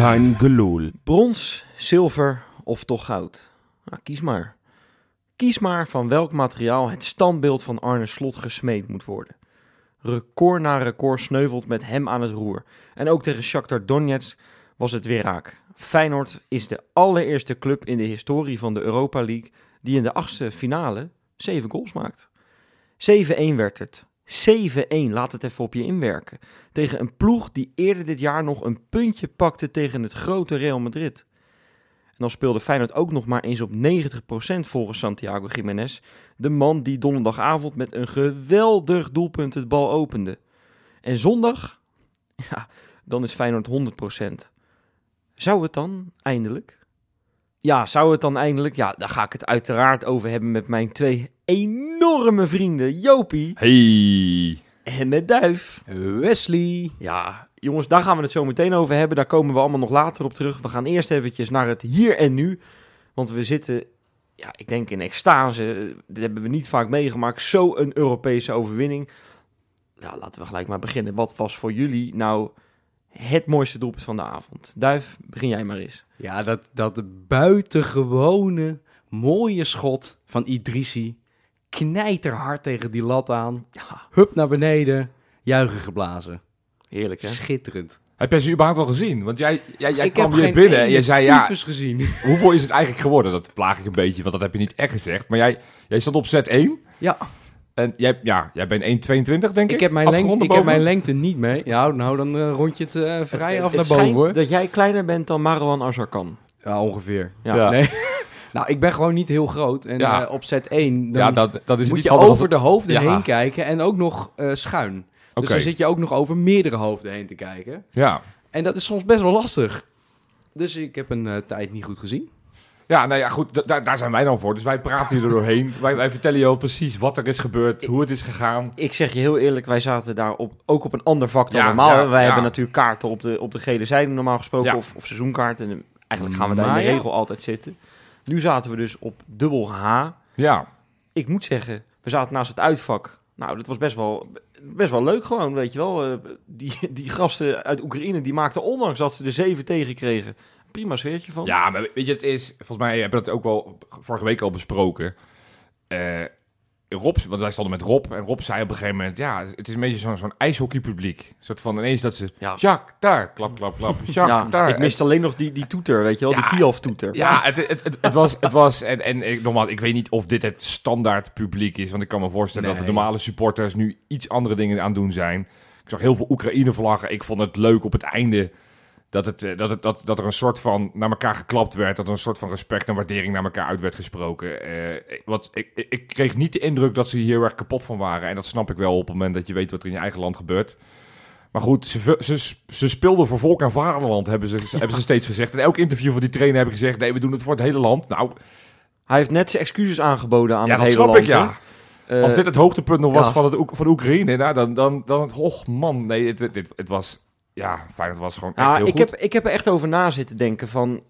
Kein. Brons, zilver of toch goud? Nou, kies maar. Kies maar van welk materiaal het standbeeld van Arne Slot gesmeed moet worden. Record na record sneuvelt met hem aan het roer. En ook tegen Shakhtar Donetsk was het weer raak. Feyenoord is de allereerste club in de historie van de Europa League die in de achtste finale zeven goals maakt. 7-1 werd het. 7-1, laat het even op je inwerken. Tegen een ploeg die eerder dit jaar nog een puntje pakte tegen het grote Real Madrid. En dan speelde Feyenoord ook nog maar eens op 90% volgens Santiago Jiménez. De man die donderdagavond met een geweldig doelpunt het bal opende. En zondag, ja, dan is Feyenoord 100%. Zou het dan eindelijk? Ja, zou het dan eindelijk? Ja, daar ga ik het uiteraard over hebben met mijn twee enorme vrienden, Jopie Hey. en met Duif. Wesley. Ja, jongens, daar gaan we het zo meteen over hebben. Daar komen we allemaal nog later op terug. We gaan eerst eventjes naar het hier en nu. Want we zitten, ja, ik denk in extase. Dit hebben we niet vaak meegemaakt. Zo een Europese overwinning. Ja, laten we gelijk maar beginnen. Wat was voor jullie nou het mooiste doelpunt van de avond? Duif, begin jij maar eens. Ja, dat, dat buitengewone mooie schot van Idrissi. Knijterhard tegen die lat aan. Ja, Hup naar beneden. Juichen geblazen. heerlijk hè? Schitterend. Heb jij ze überhaupt wel gezien? Want jij, jij, jij ik kwam hier binnen en je zei, ja, gezien. hoeveel is het eigenlijk geworden? Dat plaag ik een beetje, want dat heb je niet echt gezegd. Maar jij, jij stond op set 1 Ja, en jij, ja, jij bent 1,22 denk ik? ik heb, mijn, lengte, ik heb mijn lengte niet mee. Ja, nou, dan eh, rond je het eh, vrij Het- af het naar schijnt boven hoor. dat jij kleiner bent dan Marwan Azarkan. Ja, ongeveer. Ja. Ja. Nee. nou, ik ben gewoon niet heel groot. En Ja. eh, op set 1 dan Ja, dat, dat is moet niet je over als- de hoofden Ja. heen kijken en ook nog eh, schuin. Dus dan zit je ook nog over meerdere hoofden heen te kijken. Ja. En dat is soms best wel lastig. Dus ik heb een eh, tijd niet goed gezien. ja, nou ja, goed, da- daar, daar zijn wij dan voor. Dus wij praten hier er doorheen. wij, wij vertellen je al precies wat er is gebeurd, hoe het is gegaan. Ik zeg je heel eerlijk, wij zaten daar op, ook op een ander vak dan Ja, normaal. ja, wij ja. hebben natuurlijk kaarten op de, op de gele zijde normaal gesproken, Ja. of, of seizoenkaarten. En eigenlijk gaan we daar Maar in de ja. regel altijd zitten. Nu zaten we dus op dubbel H. Ja, Ik moet zeggen, we zaten naast het uitvak. Nou, dat was best wel, best wel leuk gewoon, weet je wel. Eh, die, die gasten uit Oekraïne, die maakten ondanks dat ze er zeven tegen kregen, prima sfeertje van. ja, maar weet je, het is, volgens mij hebben we dat ook wel vorige week al besproken. Eh Rob, want wij stonden met Rob en Rob zei op een gegeven moment, ja, het is een beetje zo'n zo'n ijshockeypubliek. Een soort van ineens dat ze, Ja. Jacques, daar, klap, klap, klap, Jacques, Ja, daar. ik miste alleen nog die, die toeter, weet je wel, Ja, die Tialf-toeter. Ja, het, het, het, het was, het was en, en ik, nogmaals, ik weet niet of dit het standaard publiek is, want ik kan me voorstellen dat de normale supporters nu iets andere dingen aan doen zijn. Ik zag heel veel Oekraïne-vlaggen. Ik vond het leuk op het einde dat, het, eh, dat, het, dat, dat er een soort van naar elkaar geklapt werd, dat er een soort van respect en waardering naar elkaar uit werd gesproken. Eh, ik- wat, ik, ik, ik kreeg niet de indruk dat ze hier erg kapot van waren. En dat snap ik wel op het moment dat je weet wat er in je eigen land gebeurt. Maar goed, ze, ze, ze speelden voor volk en vaderland, hebben ze, hebben ze steeds gezegd. In elk interview van die trainer heb ik gezegd, nee, we doen het voor het hele land. Nou, Hij heeft net zijn excuses aangeboden aan ja, het dat hele snap land. ik, ja. hè. Eh, Als dit het hoogtepunt nog was ja. van, het, van Oekraïne, nou, dan, dan, dan, och man, nee, het, het, het was, ja, het was gewoon echt Ja, heel ik, goed. heb, ik heb er echt over na zitten denken van...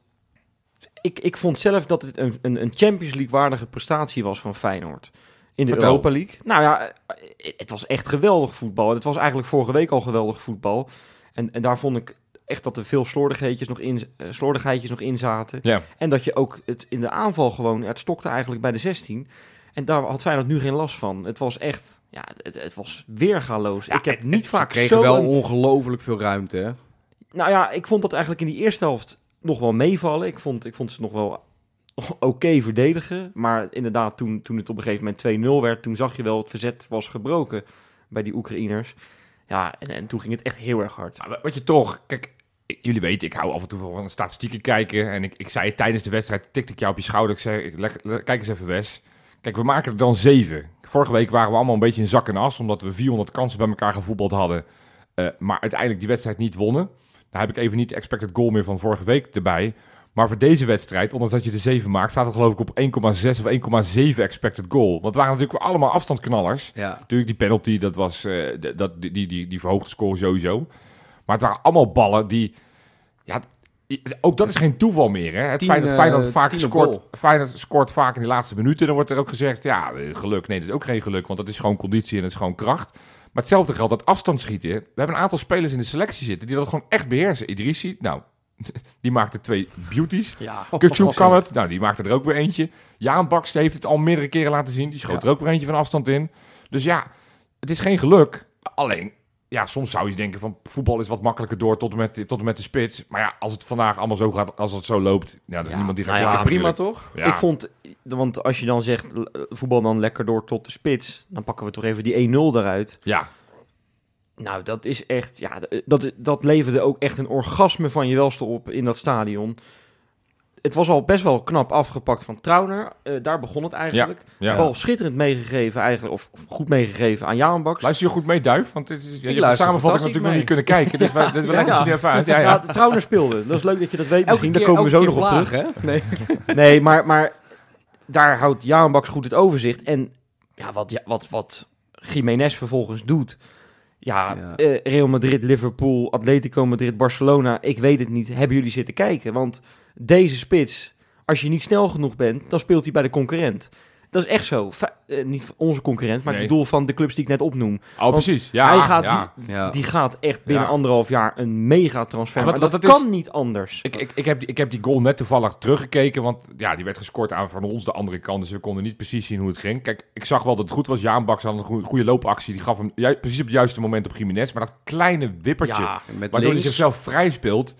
Ik, ik vond zelf dat het een, een, een Champions League waardige prestatie was van Feyenoord. In de Vertel. Europa League. Nou ja, het was echt geweldig voetbal. Het was eigenlijk vorige week al geweldig voetbal. En, en daar vond ik echt dat er veel slordigheidjes nog in, eh, slordigheidjes nog in zaten. Ja. En dat je ook het in de aanval gewoon... Het stokte eigenlijk bij de 16. En daar had Feyenoord nu geen last van. Het was echt... Ja, het, het was weergaloos. ik heb niet vaak kregen zo wel een- ongelooflijk veel ruimte, hè? nou ja, ik vond dat eigenlijk in die eerste helft nog wel meevallen. Ik vond, ik vond ze nog wel oké verdedigen. Maar inderdaad, toen, toen het op een gegeven moment 2-0 werd, toen zag je wel het verzet was gebroken bij die Oekraïners. Ja, en, en toen ging het echt heel erg hard. Maar wat je toch, kijk, jullie weten, ik hou af en toe van de statistieken kijken. En ik, ik zei tijdens de wedstrijd, tikte ik jou op je schouder. Ik zei, ik leg, leg- kijk eens even Wes. Kijk, we maken er dan zeven. Vorige week waren we allemaal een beetje in zak en as, omdat we 400 kansen bij elkaar gevoetbald hadden. eh, maar uiteindelijk die wedstrijd niet wonnen. Daar heb ik even niet de expected goal meer van vorige week erbij. Maar voor deze wedstrijd, ondanks dat je de 7 maakt, staat het geloof ik op 1,6 of 1,7 expected goal. Want het waren natuurlijk allemaal afstandsknallers. Ja. Natuurlijk, die penalty, dat was, eh, dat, die, die, die, die verhoogde score sowieso. Maar het waren allemaal ballen die... Ja, ook dat is geen toeval meer. Hè? Het Tien, dat Feyenoord eh, vaak scoort. Feyenoord scoort vaak in de laatste minuten. Dan wordt er ook gezegd, ja, eh, geluk. Nee, dat is ook geen geluk, want dat is gewoon conditie en dat is gewoon kracht. Maar hetzelfde geldt dat afstandsschieten. We hebben een aantal spelers in de selectie zitten die dat gewoon echt beheersen. Idrissi, nou, die maakte twee beauties. Ja. Kutsu kan het. Nou, die maakte er ook weer eentje. Jaan Baks heeft het al meerdere keren laten zien. Die schoot Ja. er ook weer eentje van afstand in. Dus ja, het is geen geluk. Alleen, ja, soms zou je denken van voetbal is wat makkelijker door tot en met, tot en met de spits. Maar ja, als het vandaag allemaal zo gaat, als het zo loopt, ja, dan is Ja, niemand die gaat nou ja, klagen Prima natuurlijk. toch? Ja. Ik vond, want als je dan zegt l- voetbal dan lekker door tot de spits, dan pakken we toch even die 1-0 eruit. Ja, Nou, dat is echt, ja, d- dat, dat leverde ook echt een orgasme van je welste op in dat stadion. Het was al best wel knap afgepakt van Trauner. Eh, daar begon het eigenlijk. ja. Bal schitterend meegegeven eigenlijk, of, goed meegegeven aan Jaan Baks. Luister je goed mee, Duif? Want dit is, je hebt de samenvatting natuurlijk nog niet kunnen kijken. Dus wij, dus we leggen het even uit. Ja, ja. Ja, Trauner speelde. Dat is leuk dat je dat weet. Misschien, daar keer- komen we zo nog op terug. hè? Nee. Nee, maar, maar daar houdt Jaan Baks goed het overzicht. En ja, wat, ja, wat, wat Jiménez vervolgens doet. Ja, Ja. eh, Real Madrid, Liverpool, Atletico Madrid, Barcelona. Ik weet het niet. Hebben jullie zitten kijken? Want deze spits, als je niet snel genoeg bent, dan speelt hij bij de concurrent. Dat is echt zo. Fe- eh, niet onze concurrent, maar Nee. ik bedoel van de clubs die ik net opnoem. Oh, precies. Ja, hij gaat ja. Ja. Die gaat echt binnen Ja. anderhalf jaar een mega transfer. Ja, Maar dat, dat is- kan niet anders. Ik, ik, ik, heb die, ik heb die goal net toevallig teruggekeken, want ja, die werd gescoord aan van ons de andere kant, dus we konden niet precies zien hoe het ging. Kijk, ik zag wel dat het goed was. Jaan Baks had een goede, goede loopactie, die gaf hem ju- precies op het juiste moment op Jiménez, maar dat kleine wippertje, waardoor hij zichzelf vrij speelt,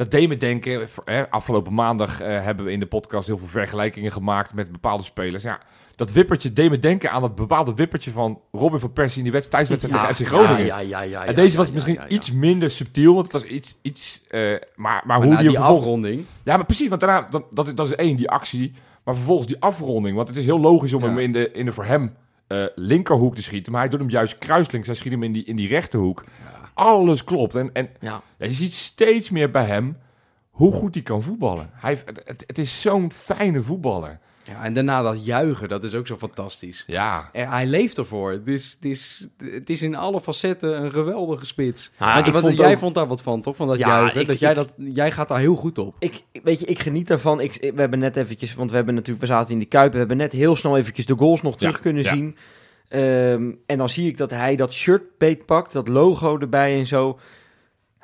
dat deed me denken, afgelopen maandag eh, hebben we in de podcast heel veel vergelijkingen gemaakt met bepaalde spelers. Ja, dat wippertje deed me denken aan dat bepaalde wippertje van Robin van Persie in die wedstrijd, thuiswedstrijd tegen FC Groningen. Ja, ja, ja, ja, en deze was misschien iets minder subtiel, want het was iets, iets eh, maar, maar, Maar hoe die die afronding. Ja, maar precies, want daarna, dat, dat, is- dat is één, die actie. Maar vervolgens die afronding. Want het is heel logisch om hem in de, in de voor hem eh, linkerhoek te schieten. Maar hij doet hem juist kruislinks. Hij schiet hem in die, in die rechterhoek. Alles klopt. En, en Ja. je ziet steeds meer bij hem hoe goed hij kan voetballen. Hij, heeft- het, het is zo'n fijne voetballer. Ja, en daarna dat juichen, dat is ook zo fantastisch. Ja, Er- hij leeft ervoor. Het is, het, is, het is in alle facetten een geweldige spits. Ja, Want ik wat- vond jij ook- vond daar wat van, toch? Van dat Ja, juichen. ik- dat jij, dat, jij gaat daar heel goed op. Ik, weet je, ik geniet daarvan. Ik, we hebben net eventjes, want we hebben natuurlijk, we zaten in die Kuip, we hebben net heel snel eventjes de goals nog terug Ja, kunnen ja. zien. Ehm, en dan zie ik dat hij dat shirt beetpakt, dat logo erbij en zo.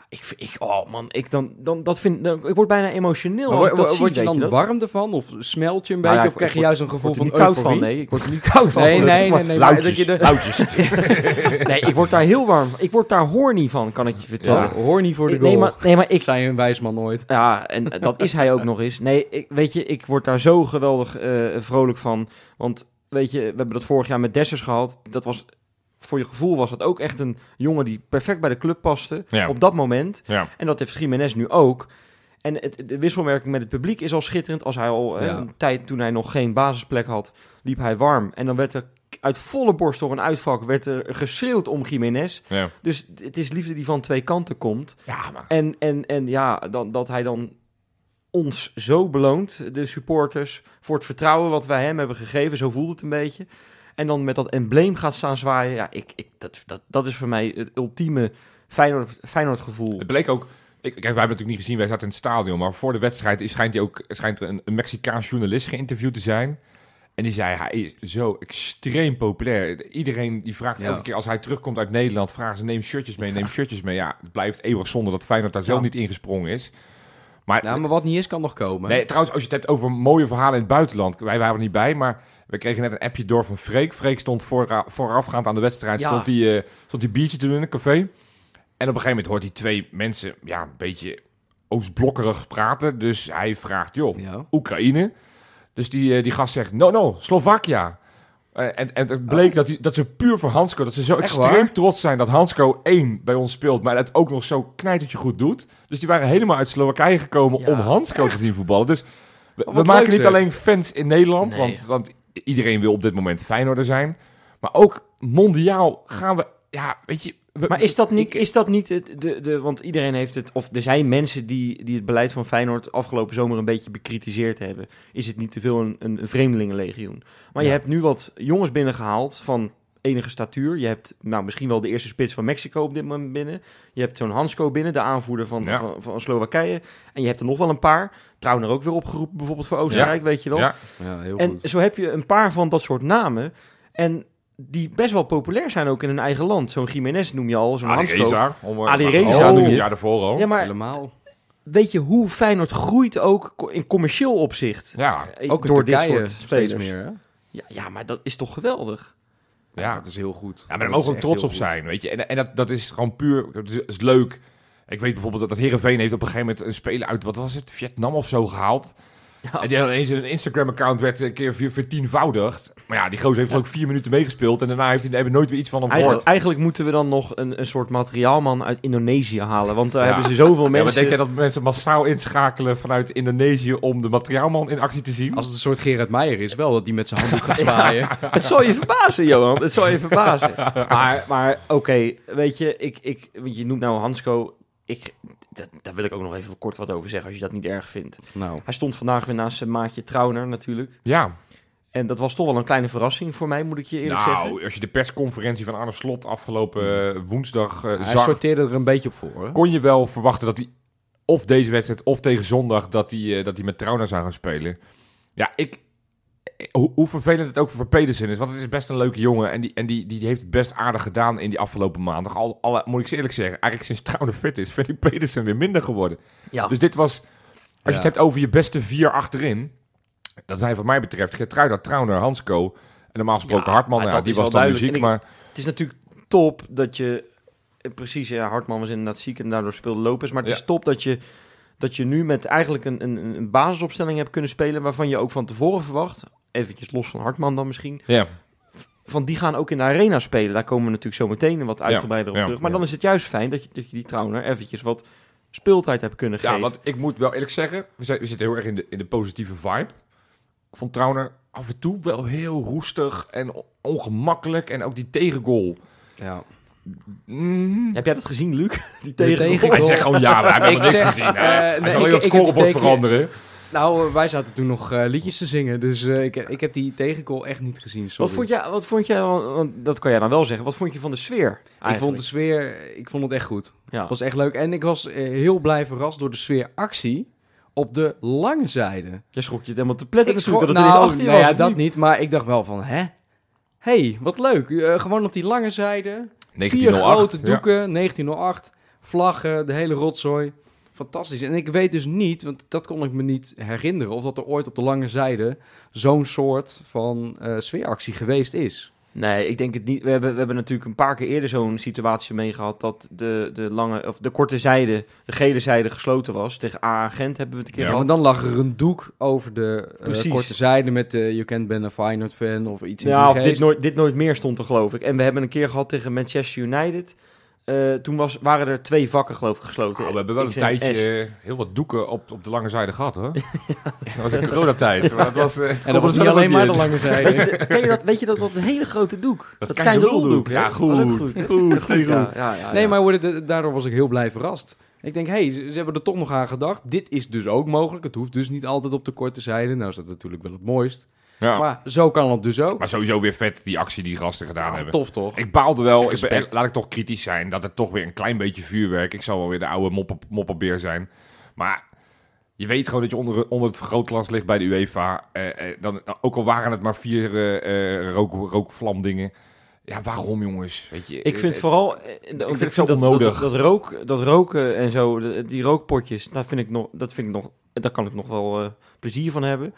Ik, ik oh man, ik dan, dan dat vind, dan, ik word bijna emotioneel Maar als ik dat zie, word je dan warm ervan? Of smelt je een Nou beetje? ja, of krijg je juist een gevoel van koud van, nee. Ik word er niet koud van. Nee, nee, nee, nee. dat je de- luidjes. Nee, ik word daar heel warm. Ik word daar horny van, kan ik je vertellen. Ja, hoor niet voor de Ik- goal. nee, maar, nee, maar ik, Zei een wijsman nooit. Ja, en dat is hij ook nog eens. Nee, ik, weet je, ik word daar zo geweldig eh, vrolijk van. Want weet je, we hebben dat vorig jaar met Dessers gehad. Dat was, voor je gevoel was dat ook echt een jongen die perfect bij de club paste. Ja. Op dat moment. Ja. En dat heeft Jiménez nu ook. En het, de wisselwerking met het publiek is al schitterend. Als hij al eh, Ja. een tijd toen hij nog geen basisplek had, liep hij warm. En dan werd er uit volle borst door een uitvak werd er geschreeuwd om Jiménez. Dus het is liefde die van twee kanten komt. ja, maar... En, en, en ja, dan, dat hij dan ons zo beloont, de supporters, voor het vertrouwen wat wij hem hebben gegeven. Zo voelt het een beetje. En dan met dat embleem gaat staan zwaaien. Ja, ik, ik, dat, dat, dat is voor mij het ultieme Feyenoord, Feyenoord gevoel. Het bleek ook. Ik, kijk, wij hebben het natuurlijk niet gezien, wij zaten in het stadion. Maar voor de wedstrijd is- schijnt, hij ook, schijnt er een, een Mexicaans journalist geïnterviewd te zijn. En die zei, hij is zo extreem populair. Iedereen die vraagt Ja. elke keer als hij terugkomt uit Nederland, vragen ze neem shirtjes mee, neem shirtjes mee. Ja, het blijft eeuwig zonde dat Feyenoord daar zelf niet ingesprongen is. Maar, Nou, maar wat niet is, kan nog komen. nee, trouwens, als je het hebt over mooie verhalen in het buitenland. Wij waren er niet bij, maar we kregen net een appje door van Freek. Freek stond voorra- voorafgaand aan de wedstrijd, Ja. stond hij eh, stond hij biertje te doen in een café. En op een gegeven moment hoort hij twee mensen, ja, een beetje oostblokkerig praten. Dus hij vraagt, joh, Ja. Oekraïne. Dus die, eh, die gast zegt, no, no, Slovakia. Eh, en, en het bleek dat, die, dat ze puur voor Hansko, dat ze zo Echt extreem waar? trots zijn dat Hansko één bij ons speelt, maar het ook nog zo knijtertje goed doet. Dus die waren helemaal uit Slowakije gekomen Ja, om Hansko te zien voetballen. Dus we, Oh, we maken leuk, niet zeg. alleen fans in Nederland, Nee. want, want iedereen wil op dit moment Feyenoorder zijn. Maar ook mondiaal gaan we, ja, weet je, we- Maar is dat niet, ik- is dat niet het, de, de, want iedereen heeft het, of er zijn mensen die, die het beleid van Feyenoord afgelopen zomer een beetje bekritiseerd hebben. Is het niet te veel een, een vreemdelingenlegioen? Maar je hebt nu wat jongens binnengehaald van enige statuur. Je hebt nou, misschien wel de eerste spits van Mexico op dit moment binnen. Je hebt zo'n Hansko binnen, de aanvoerder van, Ja. van, van Slowakije. En je hebt er nog wel een paar. Trouwner ook weer opgeroepen, bijvoorbeeld voor Oostenrijk, weet je wel. Ja, Ja, heel En goed. zo heb je een paar van dat soort namen. En die best wel populair zijn ook in hun eigen land. Zo'n Jiménez noem je al, zo'n Hansko. Ali Reza oh, noem natuurlijk je. het jaar ervoor al. Ja, maar Helemaal. weet je hoe Feyenoord groeit ook in commercieel opzicht? Ja, Eh, Ook in door Turkije dit soort spelers. meer, hè? Ja, ja, maar dat is toch geweldig? ja. Dat is heel goed. Ja, maar daar mogen we trots op goed. zijn, weet je. En, en dat, dat is gewoon puur, dat is, is leuk. Ik weet bijvoorbeeld dat, dat Heerenveen heeft op een gegeven moment een speler uit, wat was het, Vietnam of zo gehaald. Ja, En die had ineens een Instagram-account werd een keer ver- vertienvoudigd. Maar ja, die gozer heeft ook vier minuten meegespeeld en daarna heeft hij, hebben nooit weer iets van hem gehoord. eigenlijk moeten we dan nog een, een soort materiaalman uit Indonesië halen. Want daar Ja. hebben ze zoveel Ja, maar mensen... denk je dat mensen massaal inschakelen vanuit Indonesië om de materiaalman in actie te zien? Als het een soort Gerard Meijer is, wel dat die met zijn handdoek gaat zwaaien. Het zal je verbazen, Johan. Het zal je verbazen. Maar, maar oké, weet je, ik, ik, want je noemt nou Hansko. Ik, dat, daar wil ik ook nog even kort wat over zeggen, als je dat niet erg vindt. Nou, Hij stond vandaag weer naast zijn maatje Trauner natuurlijk. Ja, En dat was toch wel een kleine verrassing voor mij, moet ik je eerlijk nou, zeggen. als je de persconferentie van Arne Slot afgelopen eh, woensdag eh, hij zag, sorteerde er een beetje op voor. Hè? kon je wel verwachten dat hij of deze wedstrijd of tegen zondag dat hij, eh, dat hij met Trauner zou gaan spelen. Ja, ik, hoe, hoe vervelend het ook voor Pedersen is, want het is best een leuke jongen en die, en die, die heeft het best aardig gedaan in die afgelopen maandag. Al, alle, moet ik ze eerlijk zeggen, eigenlijk sinds Trauner fit is, vind ik Pedersen weer minder geworden. Ja, Dus dit was, als je het hebt over je beste vier achterin, dat zijn wat mij betreft Gertruida, Trauner, Hansko en normaal gesproken Hartman. Ja, die was dan muziek, maar het is natuurlijk top dat je... Precies, ja, Hartman was inderdaad ziek en daardoor speelde Lopez. Maar het is top dat je, dat je nu met eigenlijk een, een, een basisopstelling hebt kunnen spelen... waarvan je ook van tevoren verwacht, eventjes los van Hartman dan misschien... ja. van die gaan ook in de arena spelen. Daar komen we natuurlijk zo meteen wat uitgebreider op ja, terug. Maar ja. dan is het juist fijn dat je, dat je die Trauner eventjes wat speeltijd hebt kunnen Ja, geven. want ik moet wel eerlijk zeggen, we, zijn, we zitten heel erg in de, in de positieve vibe. Ik vond Trauner af en toe wel heel roestig en on- ongemakkelijk. En ook die tegengoal. Ja. Mm. Heb jij dat gezien, Luc? Die tegen- tegen. Hij zegt gewoon ja, we hebben helemaal niks zeg, gezien. hè. eh, Hij nee, zal heel het scorebord veranderen. Nou, wij zaten toen nog eh, liedjes te zingen, dus eh, ik, ik heb die tegengoal echt niet gezien. Sorry. Wat vond, jij, wat vond jij, want dat kan jij dan wel zeggen, wat vond je van de sfeer Ik vond de sfeer, ik vond het echt goed. ja. Het was echt leuk. En ik was heel blij verrast door de sfeeractie op de lange zijde. Je schrok je het helemaal te pletten Ik schrok- dat het nou, 18 nou was, ja, dat niet? niet. Maar ik dacht wel van, hè? hey, wat leuk. Gewoon op die lange zijde. Vier 1908. grote Ja. doeken, 1908. Vlaggen, de hele rotzooi. Fantastisch. En ik weet dus niet, want dat kon ik me niet herinneren... of dat er ooit op de lange zijde zo'n soort van eh, sfeeractie geweest is. Nee, ik denk het niet. We hebben, we hebben natuurlijk een paar keer eerder zo'n situatie mee gehad dat de, de, lange, of de korte zijde, de gele zijde gesloten was. Tegen A Gent hebben we het een keer Ja, Ja, gehad. maar dan lag er een doek over de eh, korte zijde met de You Can't Ben a Feyenoord fan of iets in Ja, die of dit geest. nooit, dit nooit meer stond er, geloof ik. En we hebben een keer gehad tegen Manchester United. Eh, toen was, waren er twee vakken, geloof ik, gesloten. Nou, we hebben wel een S. tijdje heel wat doeken op, op de lange zijde gehad, hoor. Dat was een coronatijd. Maar dat was, eh, het En dat was niet alleen maar de lange Weet zijde. je, ken je dat, weet je dat, dat een hele grote doek? Dat, Dat kleine roldoek. ja, hè? Dat was ook goed. goed. Goed, Goed, ja, ja, ja, Nee, ja. maar daardoor was ik heel blij verrast. Ik denk, hé, hey, ze, ze hebben er toch nog aan gedacht. Dit is dus ook mogelijk. Het hoeft dus niet altijd op de korte zijde. Nou is dat natuurlijk wel het mooist. Ja. Maar zo kan het dus ook. Maar sowieso weer vet, die actie die gasten gedaan Ah, hebben. tof toch? Ik baalde wel, ik ben, laat ik toch kritisch zijn, dat het toch weer een klein beetje vuurwerk. Ik zal wel weer de oude moppen, moppenbeer zijn. Maar je weet gewoon dat je onder, onder het vergrootglas ligt bij de UEFA. Eh, eh, dan, ook al waren het maar vier eh, eh, rook, rookvlamdingen. Ja, waarom jongens? Weet je, Ik vind eh, vooral, ik het vind zo dat, onnodig. Dat, dat, rook, dat roken en zo, die rookpotjes, dat vind ik nog, dat vind ik nog, daar kan ik nog wel plezier van hebben.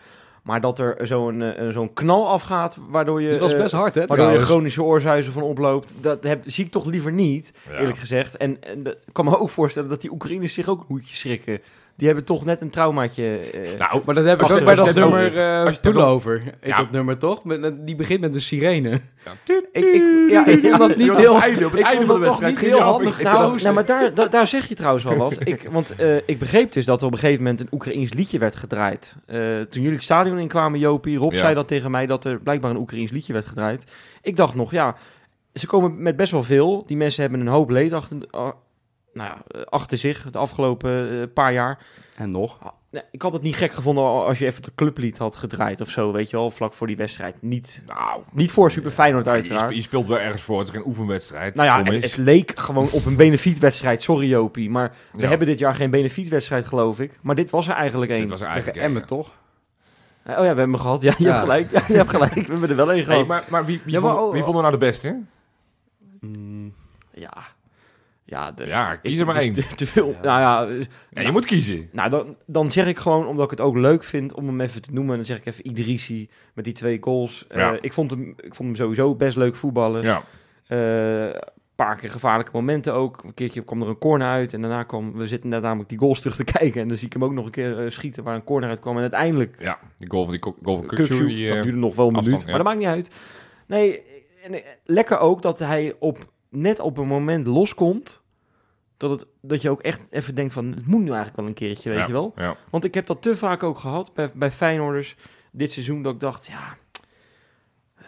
Maar dat er zo'n eh, zo'n knal afgaat, waardoor je, Die was eh, best hard, hè? waardoor je chronische oorzuizen van oploopt, dat heb, zie ik toch liever niet, Ja. eerlijk gezegd. En, en ik kan me ook voorstellen dat die Oekraïners zich ook een hoedje schrikken. Die hebben toch net een traumaatje. eh, Nou, Maar dat heb ik Wacht ook bij dat nummer eh Pullover. Heet Ja. dat nummer toch? Met, die begint met een sirene. Ja. Ik, ik, ja, ik vond dat niet heel... einde, op het ik einde vond van de dat toch wedstrijd niet heel handig Nou, nou, maar daar, daar, daar zeg je trouwens wel wat. Ik, want eh, ik begreep dus dat er op een gegeven moment een Oekraïens liedje werd gedraaid. Eh, toen jullie het stadion inkwamen, Jopie, Rob Ja. zei dat tegen mij dat er blijkbaar een Oekraïens liedje werd gedraaid. Ik dacht nog, ja, ze komen met best wel veel. Die mensen hebben een hoop leed achter, nou ja, eh, achter zich de afgelopen eh, paar jaar. En nog. Ah, nee, ik had het niet gek gevonden als je even de clublied had gedraaid of zo, weet je wel, vlak voor die wedstrijd. Niet, Nou, niet voor Super Feyenoord je, uiteraard. je speelt wel ergens voor. Het is geen oefenwedstrijd. Nou ja, het, leek gewoon op een benefietwedstrijd. Sorry Jopie, maar we Ja. hebben dit jaar geen benefietwedstrijd geloof ik. Maar dit was er eigenlijk één. Dit was er eigenlijk Emmen, een, toch? Oh ja, we hebben hem gehad. Ja, je Ja. hebt gelijk. Ja, je hebt gelijk. We hebben er wel één gehad. Hey, maar maar wie, wie, vond- oh, wie oh. vonden we nou de beste? Mm, Ja. Ja, de, Ja, kies er maar het is één. Te, te veel. Nou ja, eh, Ja, je moet kiezen. nou, dan, dan zeg ik gewoon, omdat ik het ook leuk vind om hem even te noemen. Dan zeg ik even Idrissi met die twee goals. Eh, Ja. ik, vond hem, ik vond hem sowieso best leuk voetballen. Ja. Eh, een paar keer gevaarlijke momenten ook. Een keertje kwam er een corner uit. En daarna kwam... We zitten net namelijk die goals terug te kijken. En dan zie ik hem ook nog een keer schieten waar een corner uit kwam. En uiteindelijk... ja, die goal van, die goal van die, dat duurde nog wel een afstand, minuut. ja. Maar dat maakt niet uit. Nee, en, lekker ook dat hij op, net op een moment loskomt... Dat, het, dat je ook echt even denkt van... Het moet nu eigenlijk wel een keertje, weet ja, je wel. Ja. Want ik heb dat te vaak ook gehad bij, bij Feyenoorders dit seizoen. Dat ik dacht, ja,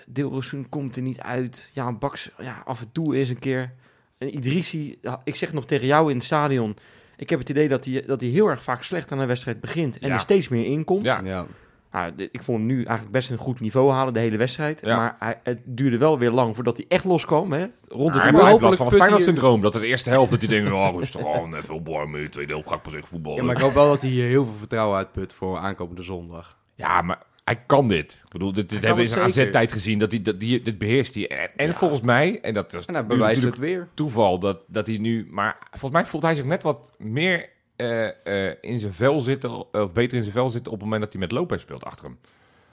Deelrosun komt er niet uit. Ja, Baks, ja, af en toe is een keer. En Idrissi, ja, ik zeg nog tegen jou in het stadion. Ik heb het idee dat hij, dat hij heel erg vaak slecht aan een wedstrijd begint. En Ja. er steeds meer in komt. Ja. ja. Nou, ik vond hem nu eigenlijk best een goed niveau halen, de hele wedstrijd. Ja. Maar hij, het duurde wel weer lang voordat hij echt loskwam. Hè? Rond het last van het put hij- Feyenoord-syndroom. Dat de eerste helft dat hij denkt, oh, rustig aan, even opwarmen. Tweede helft ga ik pas echt voetballen. ja, maar ik hoop wel dat hij hier heel veel vertrouwen uitput voor aankomende zondag. Ja, maar hij kan dit. Ik bedoel, dit, hebben we in zijn. AZ-tijd gezien. Dat hij, dat die, dit beheerst hij. En, en Ja. volgens mij, en dat is En hij nu bewijst het weer. toeval, dat, dat hij nu... Maar volgens mij voelt hij zich net wat meer eh, eh, in zijn vel zitten, of beter in zijn vel zitten op het moment dat hij met Lopez speelt achter hem.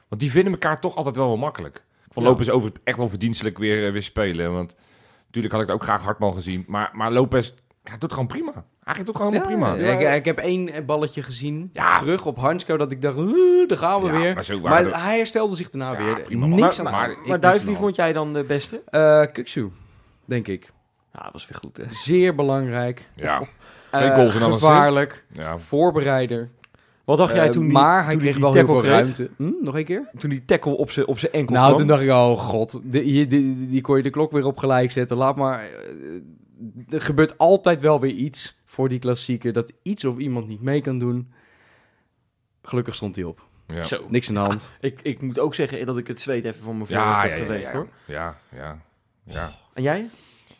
Want die vinden elkaar toch altijd wel wel makkelijk. Ik vond Ja. Lopez over echt wel verdienstelijk weer, eh, weer spelen. Want natuurlijk had ik ook graag Hartman gezien. Maar, maar Lopez hij doet gewoon prima. Eigenlijk doet gewoon prima. Ja, ik, ik heb één balletje gezien Ja. terug op Hansko dat ik dacht, "Oeh, daar gaan we Ja, weer. maar zo Maar, hij herstelde zich daarna Ja, weer. prima. Niks Maar- aan maar- maar, Maar Duif, wie vond jij dan de beste? uh, Kuksu, denk ik. Ja, dat was weer goed. Hè? Zeer belangrijk. Ja, Twee Eh, goals en dan een Gevaarlijk. ja. Voorbereider. Wat dacht jij Eh, toen die, maar hij toen kreeg die wel heel tackle veel kreeg? ruimte. Hm, nog een keer? Toen die tackle op zijn op zijn enkel Nou, kwam. toen dacht ik, oh god, de, hier, die, die kon je de klok weer op gelijk zetten. Laat maar. eh, er gebeurt altijd wel weer iets voor die klassieker. Dat iets of iemand niet mee kan doen. Gelukkig stond hij op. Ja. Zo. Niks aan de hand. Ik, ik moet ook zeggen dat ik het zweet even van mijn voorhoofd ja, heb ja, geweest, ja, hoor. ja, ja, ja. En jij?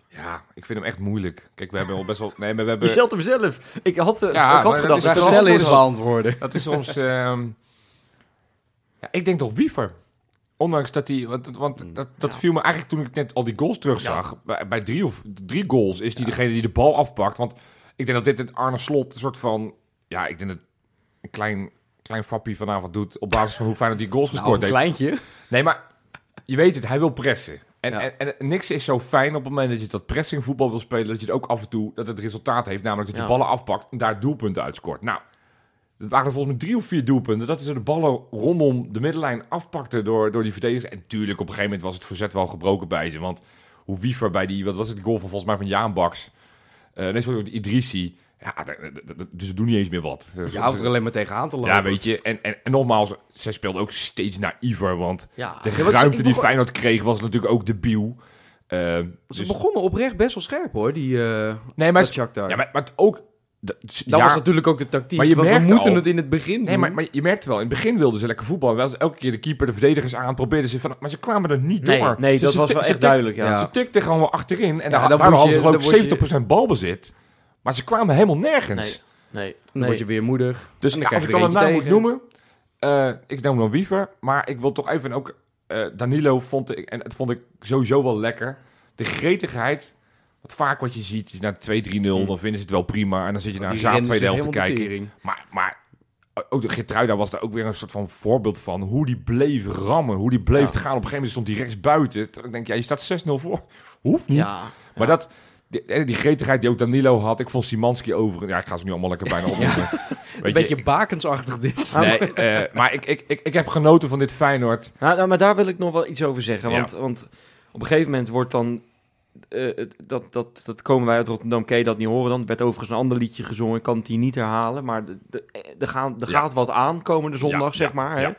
Ja, ik vind hem echt moeilijk. Kijk, we hebben al best wel... Nee, maar we Je hebben... stelt hem zelf. Ik had, eh, Ja, ik had gedacht... is dat het snel wel- eens beantwoorden. Dat is soms... ehm, ja, ik denk toch Wiever. Ondanks dat hij... Want, want dat, dat viel me eigenlijk toen ik net al die goals terugzag. Bij, bij drie, of, drie goals is hij degene die de bal afpakt. Want ik denk dat dit het Arne Slot een soort van... Ja, ik denk dat een klein, klein fappie vanavond doet... op basis van hoe fijn dat die goals Nou, gescoord een heeft. kleintje. Nee, maar je weet het, hij wil pressen. En, Ja. en, en niks is zo fijn op het moment dat je dat pressing voetbal wil spelen, dat je het ook af en toe, dat het resultaat heeft, namelijk dat je Ja. ballen afpakt en daar doelpunten uitscoort. Nou, het waren er volgens mij drie of vier doelpunten, dat ze de ballen rondom de middenlijn afpakten door, door die verdedigers. En tuurlijk, op een gegeven moment was het verzet wel gebroken bij ze, want hoe Wiever bij die, wat was het, goal van volgens mij van Jaan Baks, eh nee, sorry, Idrissi, ja, dus ze doen niet eens meer wat. Je houdt er alleen maar tegenaan te lopen. Ja, weet je, en, en, en nogmaals, zij speelde ook steeds naïver, want Ja. de ruimte die begon- Feyenoord kreeg was natuurlijk ook debiel. Uh, Ze dus, begonnen oprecht best wel scherp hoor, die uh, nee, maar, ja, maar, ook... Dat ja, was natuurlijk ook de tactiek. Maar je want we moeten al- het in het begin Nee, maar, maar je merkte wel, in het begin wilden ze lekker voetballen. Wel, elke keer de keeper, de verdedigers aan, probeerden ze van... Maar ze kwamen er niet Nee, door. nee Ze- dat was wel echt duidelijk, ja. Ze tikten gewoon wel achterin. En Ja, daar, dan hadden ze geloof ik 70% balbezit. Maar ze kwamen helemaal nergens. Nee, Dan nee. word je weer moedig. Dus ja, dan als ik je dan een naam moet noemen, eh, ik noem dan Wiever, maar ik wil toch even ook eh, Danilo vond ik en het vond ik sowieso wel lekker. De gretigheid, wat vaak wat je ziet is na 2-3-0, dan vinden ze het wel prima en dan zit je naar een zaad tweede helft te kijken. Maar, maar ook de Geertruida was daar ook weer een soort van voorbeeld van hoe die bleef rammen, hoe die bleef Ja. te gaan. Op een gegeven moment stond hij rechts buiten. Toen denk ik, ja, je staat 6-0 voor. Hoeft niet. Ja. Maar dat, die, eh, die gretigheid die ook Danilo had, ik vond Simanski over. Ja, ik ga ze nu allemaal lekker bijna opnoemen. Weet Een je, beetje bakensachtig dit. Nee, eh, maar ik, ik, ik, ik heb genoten van dit Feyenoord. Nou, nou, maar daar wil ik nog wel iets over zeggen. Ja. Want, want op een gegeven moment wordt dan... eh, het- dat, dat, dat komen wij uit Rotterdam, kan je dat niet horen dan. Er werd overigens een ander liedje gezongen, ik kan het hier niet herhalen. Maar de- de- er, gaan, er Ja. gaat wat aan komende zondag, Ja, zeg ja, maar. Hè?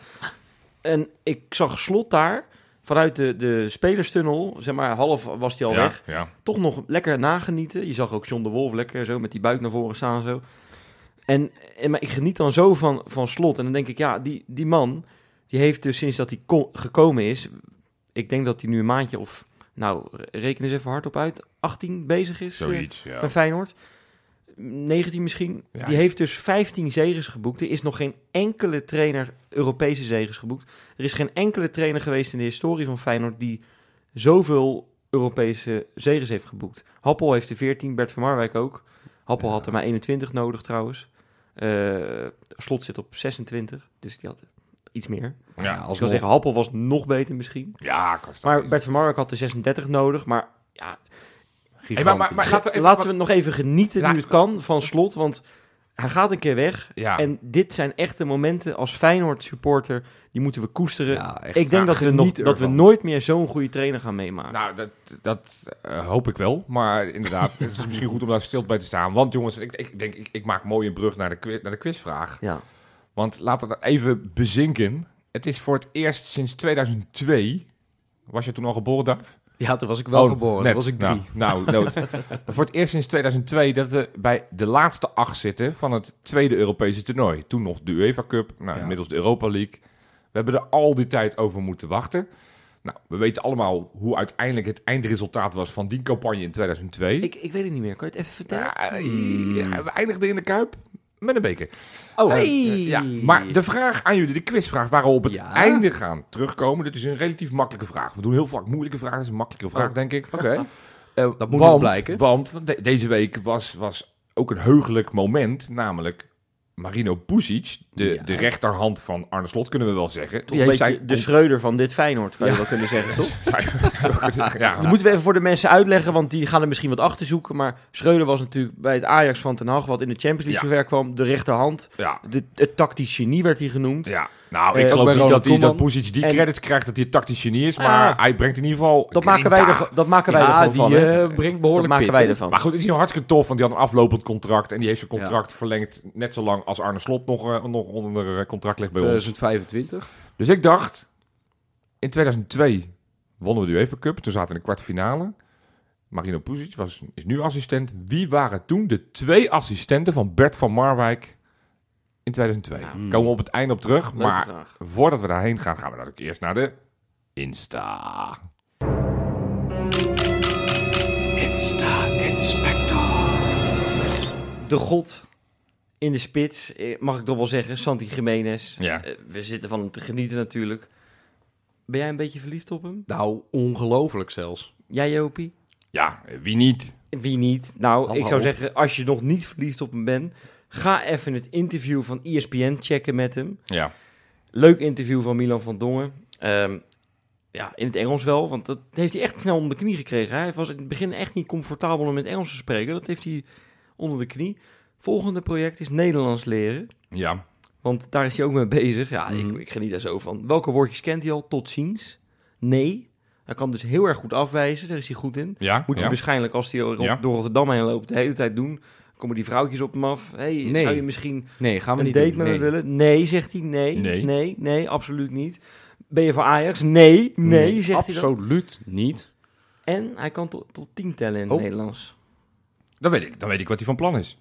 En ik zag Slot daar vanuit de, de spelerstunnel, zeg maar half was hij al ja, weg, ja. toch nog lekker nagenieten. Je zag ook John de Wolf lekker zo met die buik naar voren staan zo. En, en maar ik geniet dan zo van, van slot. En dan denk ik, ja, die, die man, die heeft dus sinds dat hij ko- gekomen is, ik denk dat hij nu een maandje of, nou, reken eens even hardop uit, 18 bezig is. eh, Zoiets, ja. bij Feyenoord. 19 misschien. Ja, die heeft dus 15 zegens geboekt. Er is nog geen enkele trainer Europese zegens geboekt. Er is geen enkele trainer geweest in de historie van Feyenoord die zoveel Europese zegens heeft geboekt. Happel heeft er 14, Bert van Marwijk ook. Happel Ja. had er maar 21 nodig trouwens. Eh, Slot zit op 26, dus die had iets meer. Ja, Als ik wil zeggen, Happel was nog beter misschien. Ja, kan staan. Maar Bert van Marwijk had er 36 nodig. Maar ja, Hey, maar, maar, maar gaat er even, Laten we nog even genieten nu het kan van Slot, want hij gaat een keer weg. ja. En dit zijn echte momenten als Feyenoord supporter, die moeten we koesteren. Ja, ik denk dat, we, nog, dat we nooit meer zo'n goede trainer gaan meemaken. Nou, dat, dat eh, hoop ik wel. Maar inderdaad, het is misschien goed om daar stil bij te staan. Want jongens, ik, ik denk, ik, ik maak mooi een brug naar de, naar de quizvraag. ja. Want laten we dat even bezinken. Het is voor het eerst sinds 2002... Was je toen al geboren, Duif? Ja, toen was ik wel Oh, geboren. net. Toen was ik drie. Nou, nou nood. voor het eerst sinds 2002 dat we bij de laatste acht zitten van het tweede Europese toernooi. Toen nog de UEFA Cup, nou, Ja. inmiddels de Europa League. We hebben er al die tijd over moeten wachten. Nou, we weten allemaal hoe uiteindelijk het eindresultaat was van die campagne in 2002. ik, ik weet het niet meer. Kan je het even vertellen? Ja, ja, we eindigden in de Kuip met een beker. oh, Eh, hey. ja, maar de vraag aan jullie, de quizvraag waar we op het Ja. einde gaan terugkomen. Dit is een relatief makkelijke vraag. We doen heel vaak moeilijke vragen. Dat is een makkelijke vraag, Oh. denk ik. Oké. Eh, Dat moet want, nog blijken. Want de- deze week was, was ook een heugelijk moment. Namelijk Marino Pusic, de, Ja. de rechterhand van Arne Slot, kunnen we wel zeggen. Toch een beetje de Schreuder van dit Feyenoord, kan je wel kunnen zeggen, toch? ja, Dat moeten we even voor de mensen uitleggen, want die gaan er misschien wat achter zoeken. Maar Schreuder was natuurlijk bij het Ajax van Ten Hag, wat in de Champions League zover kwam, de rechterhand. De, het tactisch genie werd hij genoemd. ja. Nou, Eh, ik geloof niet dat, hij, dat. Pusic die En- credits krijgt dat hij een tactisch genie is. Maar Ah. hij brengt in ieder geval... Dat maken wij, er, dat maken wij Ja, gewoon die van. hè? eh, brengt Dat behoorlijk maken wij ervan. Maar goed, het is heel hartstikke tof, want die had een aflopend contract. En die heeft zijn contract verlengd net zo lang als Arne Slot nog, eh, nog onder contract ligt bij ons. 2025. Dus ik dacht, in 2002 wonnen we de UEFA Cup. Toen zaten we in de kwartfinale. Marino Pusic was, is nu assistent. Wie waren toen de twee assistenten van Bert van Marwijk in 2002? Nou, Komen we op het einde op terug. Maar vraag. voordat we daarheen gaan, gaan we natuurlijk eerst naar de Insta. De god in de spits, eh, mag ik toch wel zeggen, Santi Jiménez. Ja. Eh, we zitten van hem te genieten natuurlijk. Ben jij een beetje verliefd op hem? Nou, ongelooflijk zelfs. Jij, Jopie? Ja, wie niet? Wie niet? Nou, Hallo. ik zou zeggen, als je nog niet verliefd op hem bent, ga even het interview van ESPN checken met hem. Ja. Leuk interview van Milan van Dongen. Ehm, ja, in het Engels wel, want dat heeft hij echt snel onder de knie gekregen. Hij was in het begin echt niet comfortabel om in het Engels te spreken. Dat heeft hij onder de knie. Volgende project is Nederlands leren. Ja. Want daar is hij ook mee bezig. Ja, Mhm. ik, ik geniet daar zo van. Welke woordjes kent hij al? Tot ziens. Nee. Hij kan dus heel erg goed afwijzen. Daar is hij goed in. Ja. Moet ja. hij waarschijnlijk, als hij door Rotterdam heen loopt, de hele tijd doen. Komen die vrouwtjes op hem af. Hey, Nee. zou je misschien Nee, gaan we een niet date doen. met nee. me willen? Nee, zegt hij. Nee, Nee. nee, nee, absoluut niet. Ben je voor Ajax? Nee, nee, zegt hij dan. Absoluut niet. En hij kan tot, tot tien tellen in het Oh. Nederlands. Dan weet ik, dan weet ik wat hij van plan is.